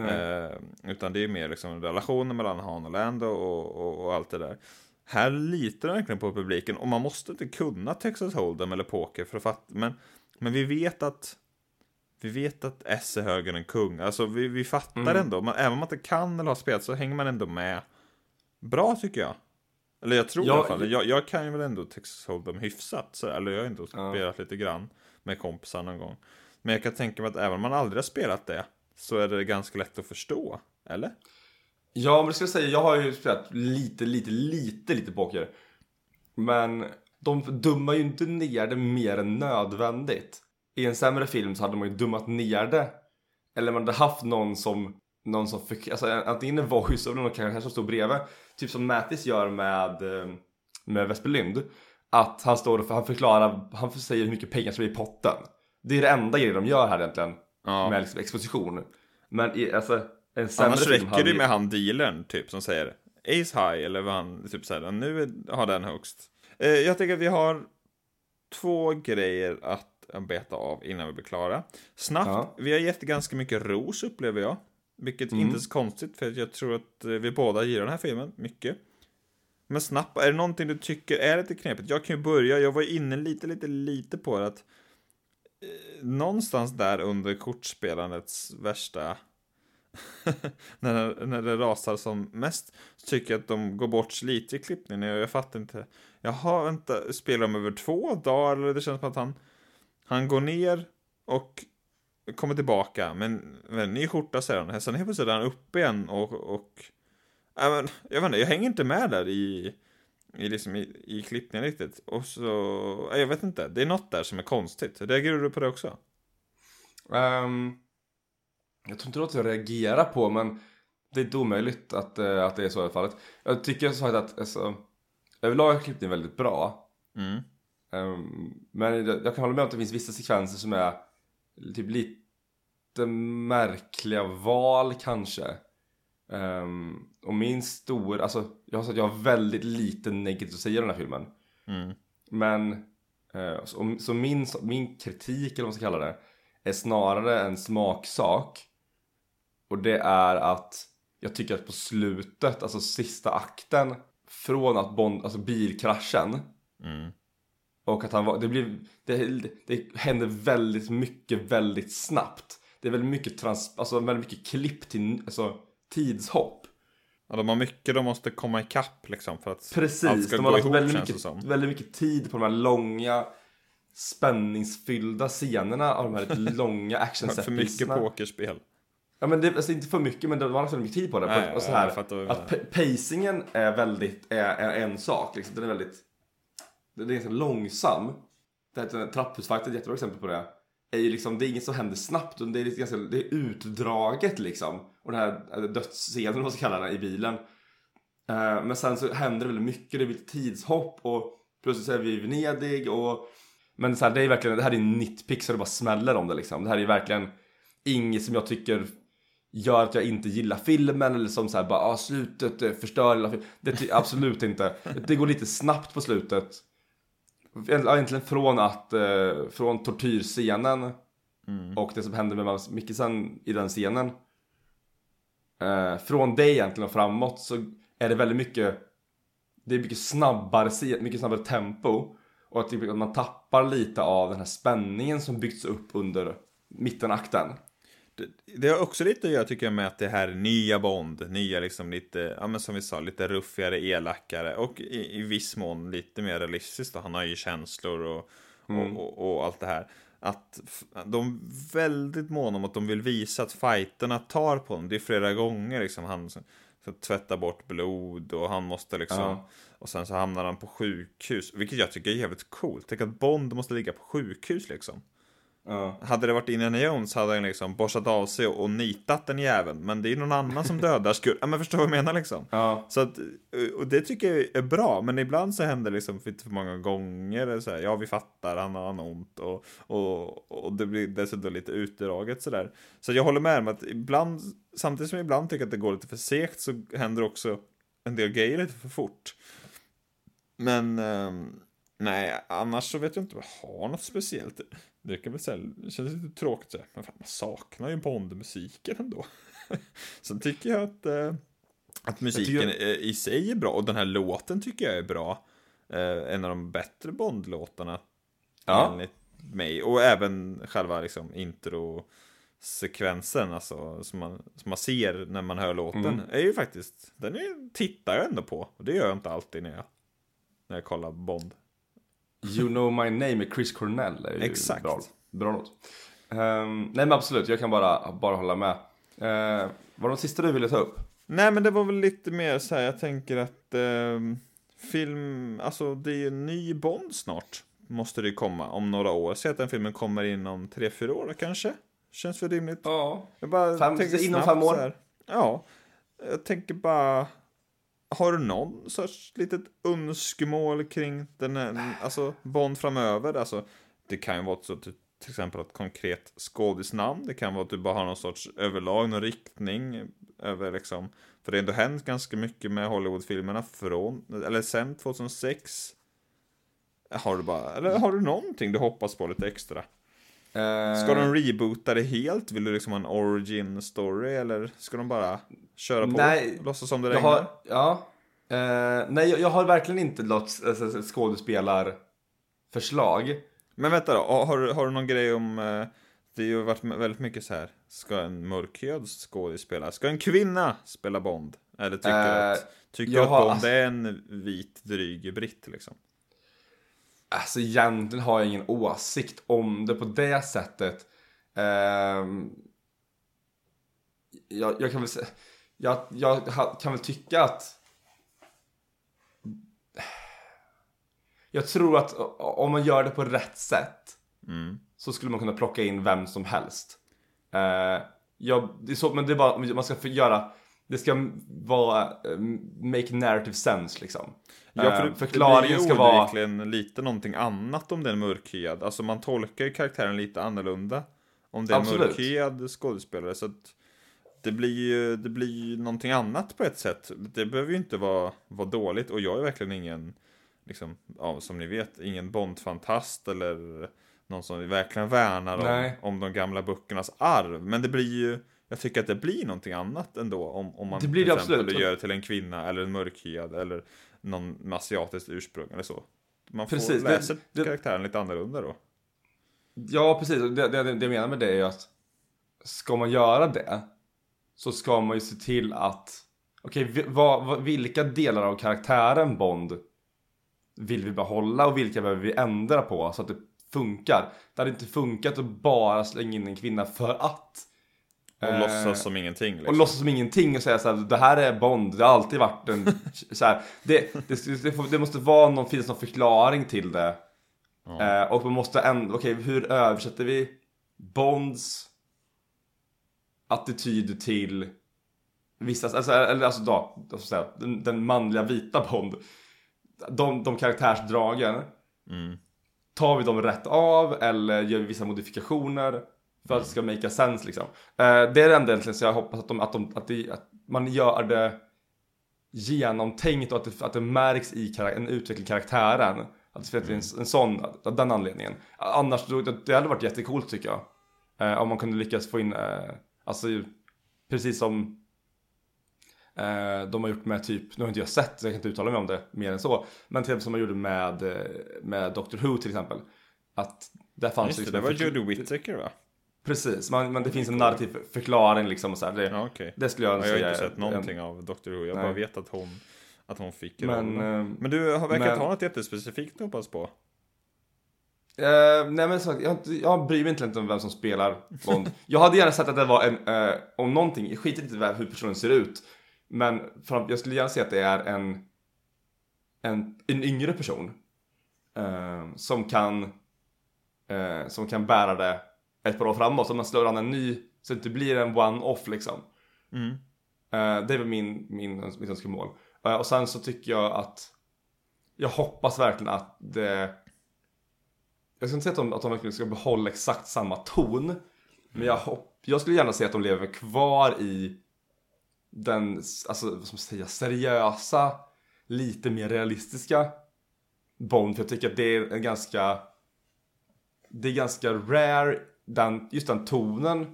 Eh, utan det är mer liksom relationen mellan Han och Lando och, och, och allt det där. Här litar den verkligen på publiken och man måste inte kunna Texas Hold'em eller poker för att fatta. Men, men vi vet att vi vet att S är högre än kung. Alltså vi, vi fattar ändå. Man, även om man inte kan eller har spelat så hänger man ändå med. Bra tycker jag. Eller jag tror Ja, i alla fall. Jag, jag kan ju väl ändå Texas Hold'em hyfsat. Så, eller jag har ändå Ja. spelat lite grann med kompisar någon gång. Men jag kan tänka mig att även om man aldrig har spelat det så är det ganska lätt att förstå. Eller? Ja, men det ska jag säga, jag har ju spelat lite, lite, lite, lite poker. Men de dummar ju inte ner det mer än nödvändigt. I en sämre film så hade man ju dummat ner det. Eller man hade haft någon som någon som, fick, alltså antingen en voice eller någon kanske som stod bredvid. Typ som Mattis gör med, eh, med Vesper Lynd. Att han står och han förklarar, han säger hur mycket pengar som är i potten. Det är det enda grejen de gör här egentligen. Ja. Med liksom exposition. Men i, alltså en sämre Annars film räcker det med han dealern typ som säger Ace high eller vad han typ säger. Nu har den högst. Eh, jag tänker att vi har två grejer att beta av innan vi blir klara. Snabbt, Ja. vi har gett ganska mycket ros upplever jag. Vilket inte är så konstigt för jag tror att eh, vi båda gillar den här filmen mycket. Men snabbt, är det någonting du tycker är lite knepigt? Jag kan ju börja, jag var inne lite, lite, lite på det att någonstans där under kortspelandets värsta när, när det rasar som mest så tycker jag att de går bort lite i klippningen. Jag, jag fattar inte. Jaha, vänta, spelar de över två dagar? Eller det känns som att han, han går ner och kommer tillbaka. Men, en ny skjorta säger han. Sen helt plötsligt är han uppe igen och... och ja, men, jag vet inte, jag hänger inte med där i, i, liksom i, i klippningen riktigt. Och så, ja, jag vet inte, det är något där som är konstigt. Reagerar du på det också? Ehm, jag tror inte det att jag reagerar på men det är inte omöjligt att, eh, att det är så i fallet. Jag tycker som sagt att alltså, överlag är klippningen väldigt bra. Mm. Ehm, men jag, jag kan hålla med om att det finns vissa sekvenser som är typ lite märkliga val kanske. Ehm, och min stor, alltså jag har jag har väldigt lite negativt att säga om den här filmen. Mm. Men eh, så, så min, min kritik eller vad man ska kalla det är snarare en smaksak. Och det är att jag tycker att på slutet, alltså sista akten från att Bond, alltså bilkraschen Mm. och att han var, det blir, det, det händer väldigt mycket väldigt snabbt. Det är väldigt mycket trans, alltså väldigt mycket klipp till, alltså tidshopp. Ja, de har mycket de måste komma ikapp liksom för att allt Precis, ska de gå har lagt ihop väldigt mycket, som. väldigt mycket tid på de här långa spänningsfyllda scenerna av de här lite långa action För mycket pokerspel. Ja men det, alltså inte för mycket men de har lagt väldigt mycket tid på det. Nej, och så här, att pa- pacingen är väldigt, är, är en sak liksom. Den är väldigt, den är ganska långsam. Det här är ett jättebra exempel på det. Är ju liksom, det är inget som händer snabbt utan det är, ganska, det är utdraget liksom. Och den här dödsscenen, vad man ska kalla den, i bilen. Eh, men sen så händer det väldigt mycket, det blir ett tidshopp och plötsligt så är vi i Venedig och Men så här, det är verkligen, det här är nitpick så det bara smäller om det liksom. Det här är verkligen inget som jag tycker gör att jag inte gillar filmen eller som så här bara ah, slutet eh, förstör hela filmen. Det absolut inte. Det går lite snabbt på slutet. Egentligen från att, eh, från tortyrscenen och det som händer med Mads Mikkelsen i den scenen. Eh, från det egentligen och framåt så är det väldigt mycket Det är mycket snabbare, mycket snabbare tempo och att man tappar lite av den här spänningen som byggts upp under mittenakten. Det, har också lite att göra tycker jag med att det här är nya Bond, nya liksom lite, ja men som vi sa, lite ruffigare, elakare och i, i viss mån lite mer realistiskt då. Han har ju känslor och, och, och, och allt det här. Att de är väldigt måna om att de vill visa att fighterna tar på honom. Det är flera gånger liksom han tvättar bort blod och han måste liksom Ja. och sen så hamnar han på sjukhus, vilket jag tycker är jävligt coolt. Tänk att Bond måste ligga på sjukhus liksom. Ja. Hade det varit Indiana Jones hade han liksom borstat av sig och nitat den jäveln. Men det är någon annan som dödar skurken. Ja men förstår vad jag menar liksom. Ja. Så att, och det tycker jag är bra, men ibland så händer det liksom för många gånger. Så här, ja, vi fattar, han har ont och, och, och det blir dessutom lite utdraget sådär. Så jag håller med om att ibland, samtidigt som jag ibland tycker att det går lite för segt så händer också en del grejer lite för fort. Men ehm, nej, annars så vet jag inte om jag har något speciellt. Det kan väl säga, det känns lite tråkigt så men fan, man saknar ju Bond-musiken ändå. Sen tycker jag att, eh, att musiken eh, i sig är bra och den här låten tycker jag är bra. Eh, en av de bättre Bond-låtarna. Ja. Enligt mig. Och även själva liksom intro sekvensen alltså som man, som man ser när man hör låten Mm. är ju faktiskt den är, tittar jag ändå på och det gör jag inte alltid när jag när jag kollar Bond. You know my name med Chris Cornell är ju Exakt. bra, bra låt. Ehm, nej men absolut, jag kan bara, bara hålla med. Uh, var det de sista du ville ta upp? Nej men det var väl lite mer så här, jag tänker att ehm, film, alltså det är ju en ny Bond snart. Måste det komma om några år. Säg att den filmen kommer inom tre fyra år kanske. Känns väl rimligt. Ja. Jag bara Fem- tänker inom snabbt fem år? Ja, jag tänker bara... Har du någon sorts litet önskemål kring den här, alltså Bond framöver? Alltså, det kan ju vara så till, till exempel ett konkret skådisnamn. Det kan vara att du bara har någon sorts överlag, någon riktning över liksom. För det har ändå hänt ganska mycket med Hollywoodfilmerna från, eller sen 2006. Har du bara, eller har du någonting du hoppas på lite extra? Eh, Ska de reboota det helt? Vill du liksom ha en origin story eller ska de bara köra på? Nej, Låtsas som det regnar? har, ja. Eh, nej, jag, jag har verkligen inte något alltså, skådespelarförslag. Men vänta då, har, du- har du någon grej om... eh, Det har ju varit väldigt mycket så här. Ska en mörkhyad skådespelare, ska en kvinna spela Bond? Eller tycker du Eh, att, tycker att Bond är en vit dryg britt liksom? Alltså egentligen har jag ingen åsikt om det på det sättet. Ehm, jag, jag kan väl säga, jag, jag kan väl tycka att jag tror att om man gör det på rätt sätt Mm. så skulle man kunna plocka in vem som helst. Eh, jag, det är så, men det är bara, man ska göra, det ska vara, eh, make narrative sense liksom. Ja, för Eh, det, förklaringen det ska vara... onekligen lite någonting annat om det är en mörkhyad. Alltså man tolkar ju karaktären lite annorlunda. Om det är en mörkhyad skådespelare. Så att det blir ju det blir någonting annat på ett sätt. Det behöver ju inte vara, vara dåligt. Och jag är verkligen ingen, liksom, ja, som ni vet, ingen Bond-fantast eller någon som verkligen värnar om, om de gamla böckernas arv. Men det blir ju, jag tycker att det blir någonting annat ändå om, om man Det blir till det exempel absolut. gör det till en kvinna eller en mörkhyad eller någon med asiatiskt ursprung eller så. Man får Precis, det- läsa det- karaktären lite annorlunda då. Ja, precis. Det, det, det jag menar med det är ju att ska man göra det så ska man ju se till att okej, vad, vad, vilka delar av karaktären Bond vill vi behålla och vilka behöver vi ändra på så att det funkar. Det hade inte funkat att bara slänga in en kvinna för att. Och Eh, låtsas som ingenting. Liksom. Och låtsas som ingenting och säga så här, det här är Bond, det har alltid varit en så här, det, det, det, får, det måste vara någon, finnas någon förklaring till det. Ja. Eh, och man måste ändå, okej hur översätter vi Bonds attityd till vissa, alltså, eller alltså då, säga, den, den manliga vita Bond. De, de karaktärsdragen, Mm. tar vi dem rätt av eller gör vi vissa modifikationer för att det ska make a sense liksom. Eh, det är det enda egentligen så jag hoppas att, de, att, de, att, det, att man gör det genomtänkt och att det, att det märks i en utveckling karaktären. Att det finns en, en sån, av den anledningen. Annars, då, det, hade varit jättecoolt tycker jag. Eh, om man kunde lyckas få in, eh, alltså precis som Eh, de har gjort med typ, nu har inte jag sett så jag kan inte uttala mig om det mer än så. Men till exempel som de gjorde med, eh, med Doctor Who till exempel. Att där fanns Just det, liksom det var Jodie Whittaker va? Precis, man, men det finns en narrativ för- förklaring liksom och så här. Det, Ja, okej. det skulle jag Jag har säga. inte sett någonting av Doctor Who. Jag Nej. bara vet att hon, att hon fick Men, rollen. eh, Men du har verkat men- ha något jättespecifikt att hoppas på. Eh, nej men så, jag, jag bryr mig inte om vem som spelar Bond. jag hade gärna sett att det var en, eh, om någonting, jag skiter inte i hur personen ser ut. Men fram, jag skulle gärna se att det är en, en, en yngre person. eh, som kan, som kan bära det ett par år framåt. Så man slår an en ny, så det inte blir en one-off liksom. Mm. Eh, det är väl min, min, mitt önskemål. Eh, och sen så tycker jag att jag hoppas verkligen att det jag ska inte säga att de, att de verkligen ska behålla exakt samma ton. Men jag, hopp, jag skulle gärna se att de lever kvar i den, alltså vad ska man säga, seriösa, lite mer realistiska Bond. För jag tycker att det är en ganska, det är ganska rare, den, just den tonen.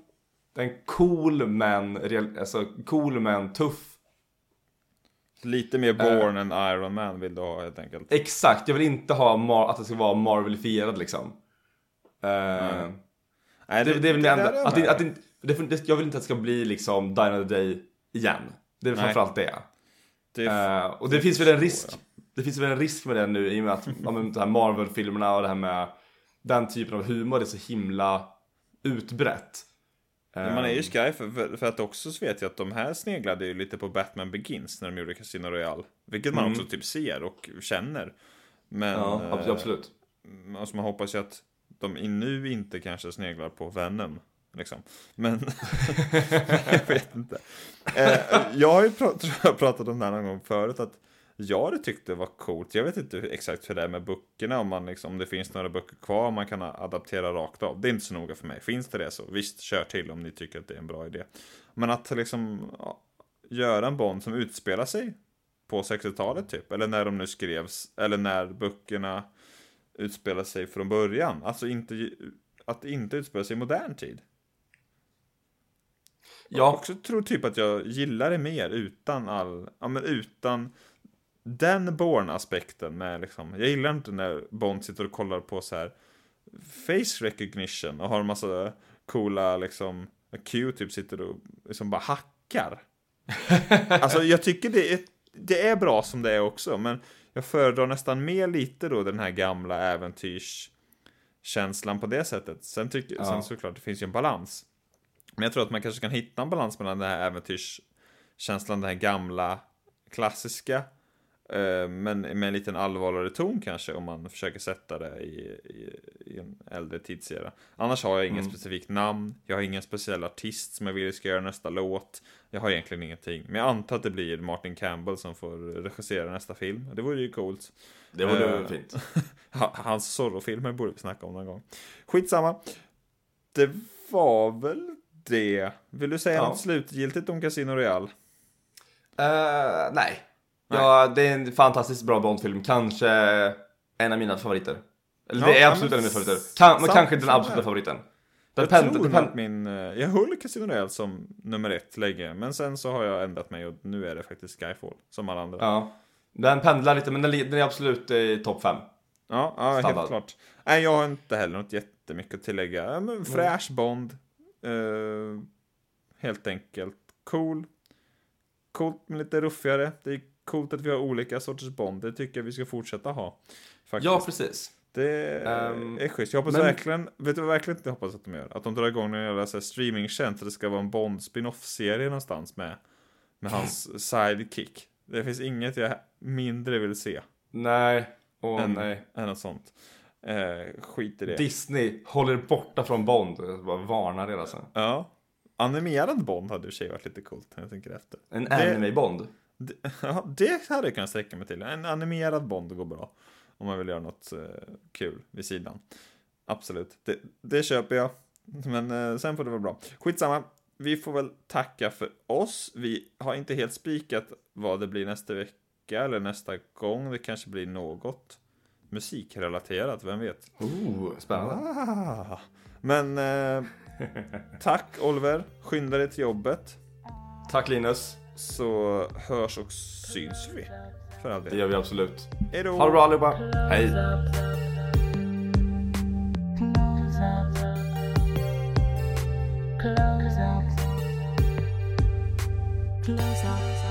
Den cool men, alltså cool men tuff. Lite mer born än Iron Man vill du ha helt enkelt. Exakt, jag vill inte ha Mar- att det ska vara Marvelifierad liksom. Eh, Nej, Det, det är väl det enda. Att, det, med. att det, det, det, jag vill inte att det ska bli liksom Die Another Day igen. Det är Nej. framförallt det. Det Eh, och det, finns väl en risk. Det finns väl en risk med det nu i och med att ja, men, de här Marvel-filmerna och det här med den typen av humor är så himla utbrett. Men man är ju Eh, skraj för, för, för att också så vet jag att de här sneglade ju lite på Batman Begins när de gjorde Casino Royale. Vilket man Mm. också typ ser och känner. Men Ja, eh, absolut. alltså man hoppas ju att de nu inte kanske sneglar på Venom. Liksom. Men, jag vet inte. Eh, jag har ju pra tror jag pratat om det här någon gång förut, att jag tyckte det var coolt. Jag vet inte exakt hur det är med böckerna, om, man liksom, om det finns några böcker kvar man kan adaptera rakt av. Det är inte så noga för mig. Finns det det så, visst, kör till om ni tycker att det är en bra idé. Men att liksom ja, göra en Bond som utspelar sig på 60-talet typ, eller när de nu skrevs, eller när böckerna utspelar sig från början. Alltså inte, att inte utspela sig i modern tid. Jag också tror typ att jag gillar det mer utan all, ja men utan den Born-aspekten med liksom, jag gillar inte när Bond sitter och kollar på så här face recognition och har en massa coola liksom, Q typ sitter och liksom bara hackar. alltså jag tycker det är, det är bra som det är också, men jag föredrar nästan mer lite då den här gamla äventyrskänslan på det sättet. Sen, tycker, ja. sen såklart, det finns ju en balans. Men jag tror att man kanske kan hitta en balans mellan den här äventyrskänslan, den här gamla klassiska men med en liten allvarligare ton kanske om man försöker sätta det i, i, i en äldre tidsera. Annars har jag inget mm. specifikt namn, jag har ingen speciell artist som jag vill ska göra nästa låt. Jag har egentligen ingenting. Men jag antar att det blir Martin Campbell som får regissera nästa film. Det vore ju coolt. Det vore uh, fint. hans Zorro-filmer borde vi snacka om någon gång. Skitsamma. Det var väl det. Vill du säga ja. något slutgiltigt om Casino Royale? Uh, nej, Ja, det är en fantastiskt bra Bondfilm. Kanske en av mina favoriter. Eller ja, det är absolut en av mina favoriter. Kan, men kanske den absoluta favoriten. Den jag pen, tror pen, att min... Eh, jag höll Casino Royale som nummer ett länge, men sen så har jag ändrat mig och nu är det faktiskt Skyfall, som alla andra. Ja. Den pendlar lite, men den, den är absolut i topp 5. Ja, ja helt klart. Nej, jag har inte heller något jättemycket att tillägga. Men fräsch Bond. Uh, helt enkelt. Cool. Coolt men lite ruffigare. Det är coolt att vi har olika sorters Bond. Det tycker jag vi ska fortsätta ha. Faktiskt. Ja, precis. Det um, är schysst. Jag hoppas men... verkligen, vet du vad verkligen inte hoppas att de gör? Att de drar igång en jävla streamingtjänst så det ska vara en Bond spin-off-serie någonstans med, med hans sidekick. Det finns inget jag mindre vill se. Nej, åh än, nej. Än något sånt. Eh, skit i det. Disney håller borta från Bond. Jag bara varnar det alltså. Ja. Animerad Bond hade i och för sig varit lite coolt när jag tänker efter. En anime-Bond? Det, ja, det hade jag kunnat sträcka mig till. En animerad Bond går bra. Om man vill göra något eh, kul vid sidan. Absolut, det, det köper jag. Men eh, sen får det vara bra. Skitsamma, vi får väl tacka för oss. Vi har inte helt spikat vad det blir nästa vecka eller nästa gång. Det kanske blir något musikrelaterat, vem vet? Oh, spännande. Ah. Men eh, tack Oliver, skynda dig till jobbet. Tack Linus så hörs och syns vi. För all del. Det gör vi absolut. Hejdå. Ha det bra allihopa. Hej. Close up. Close up.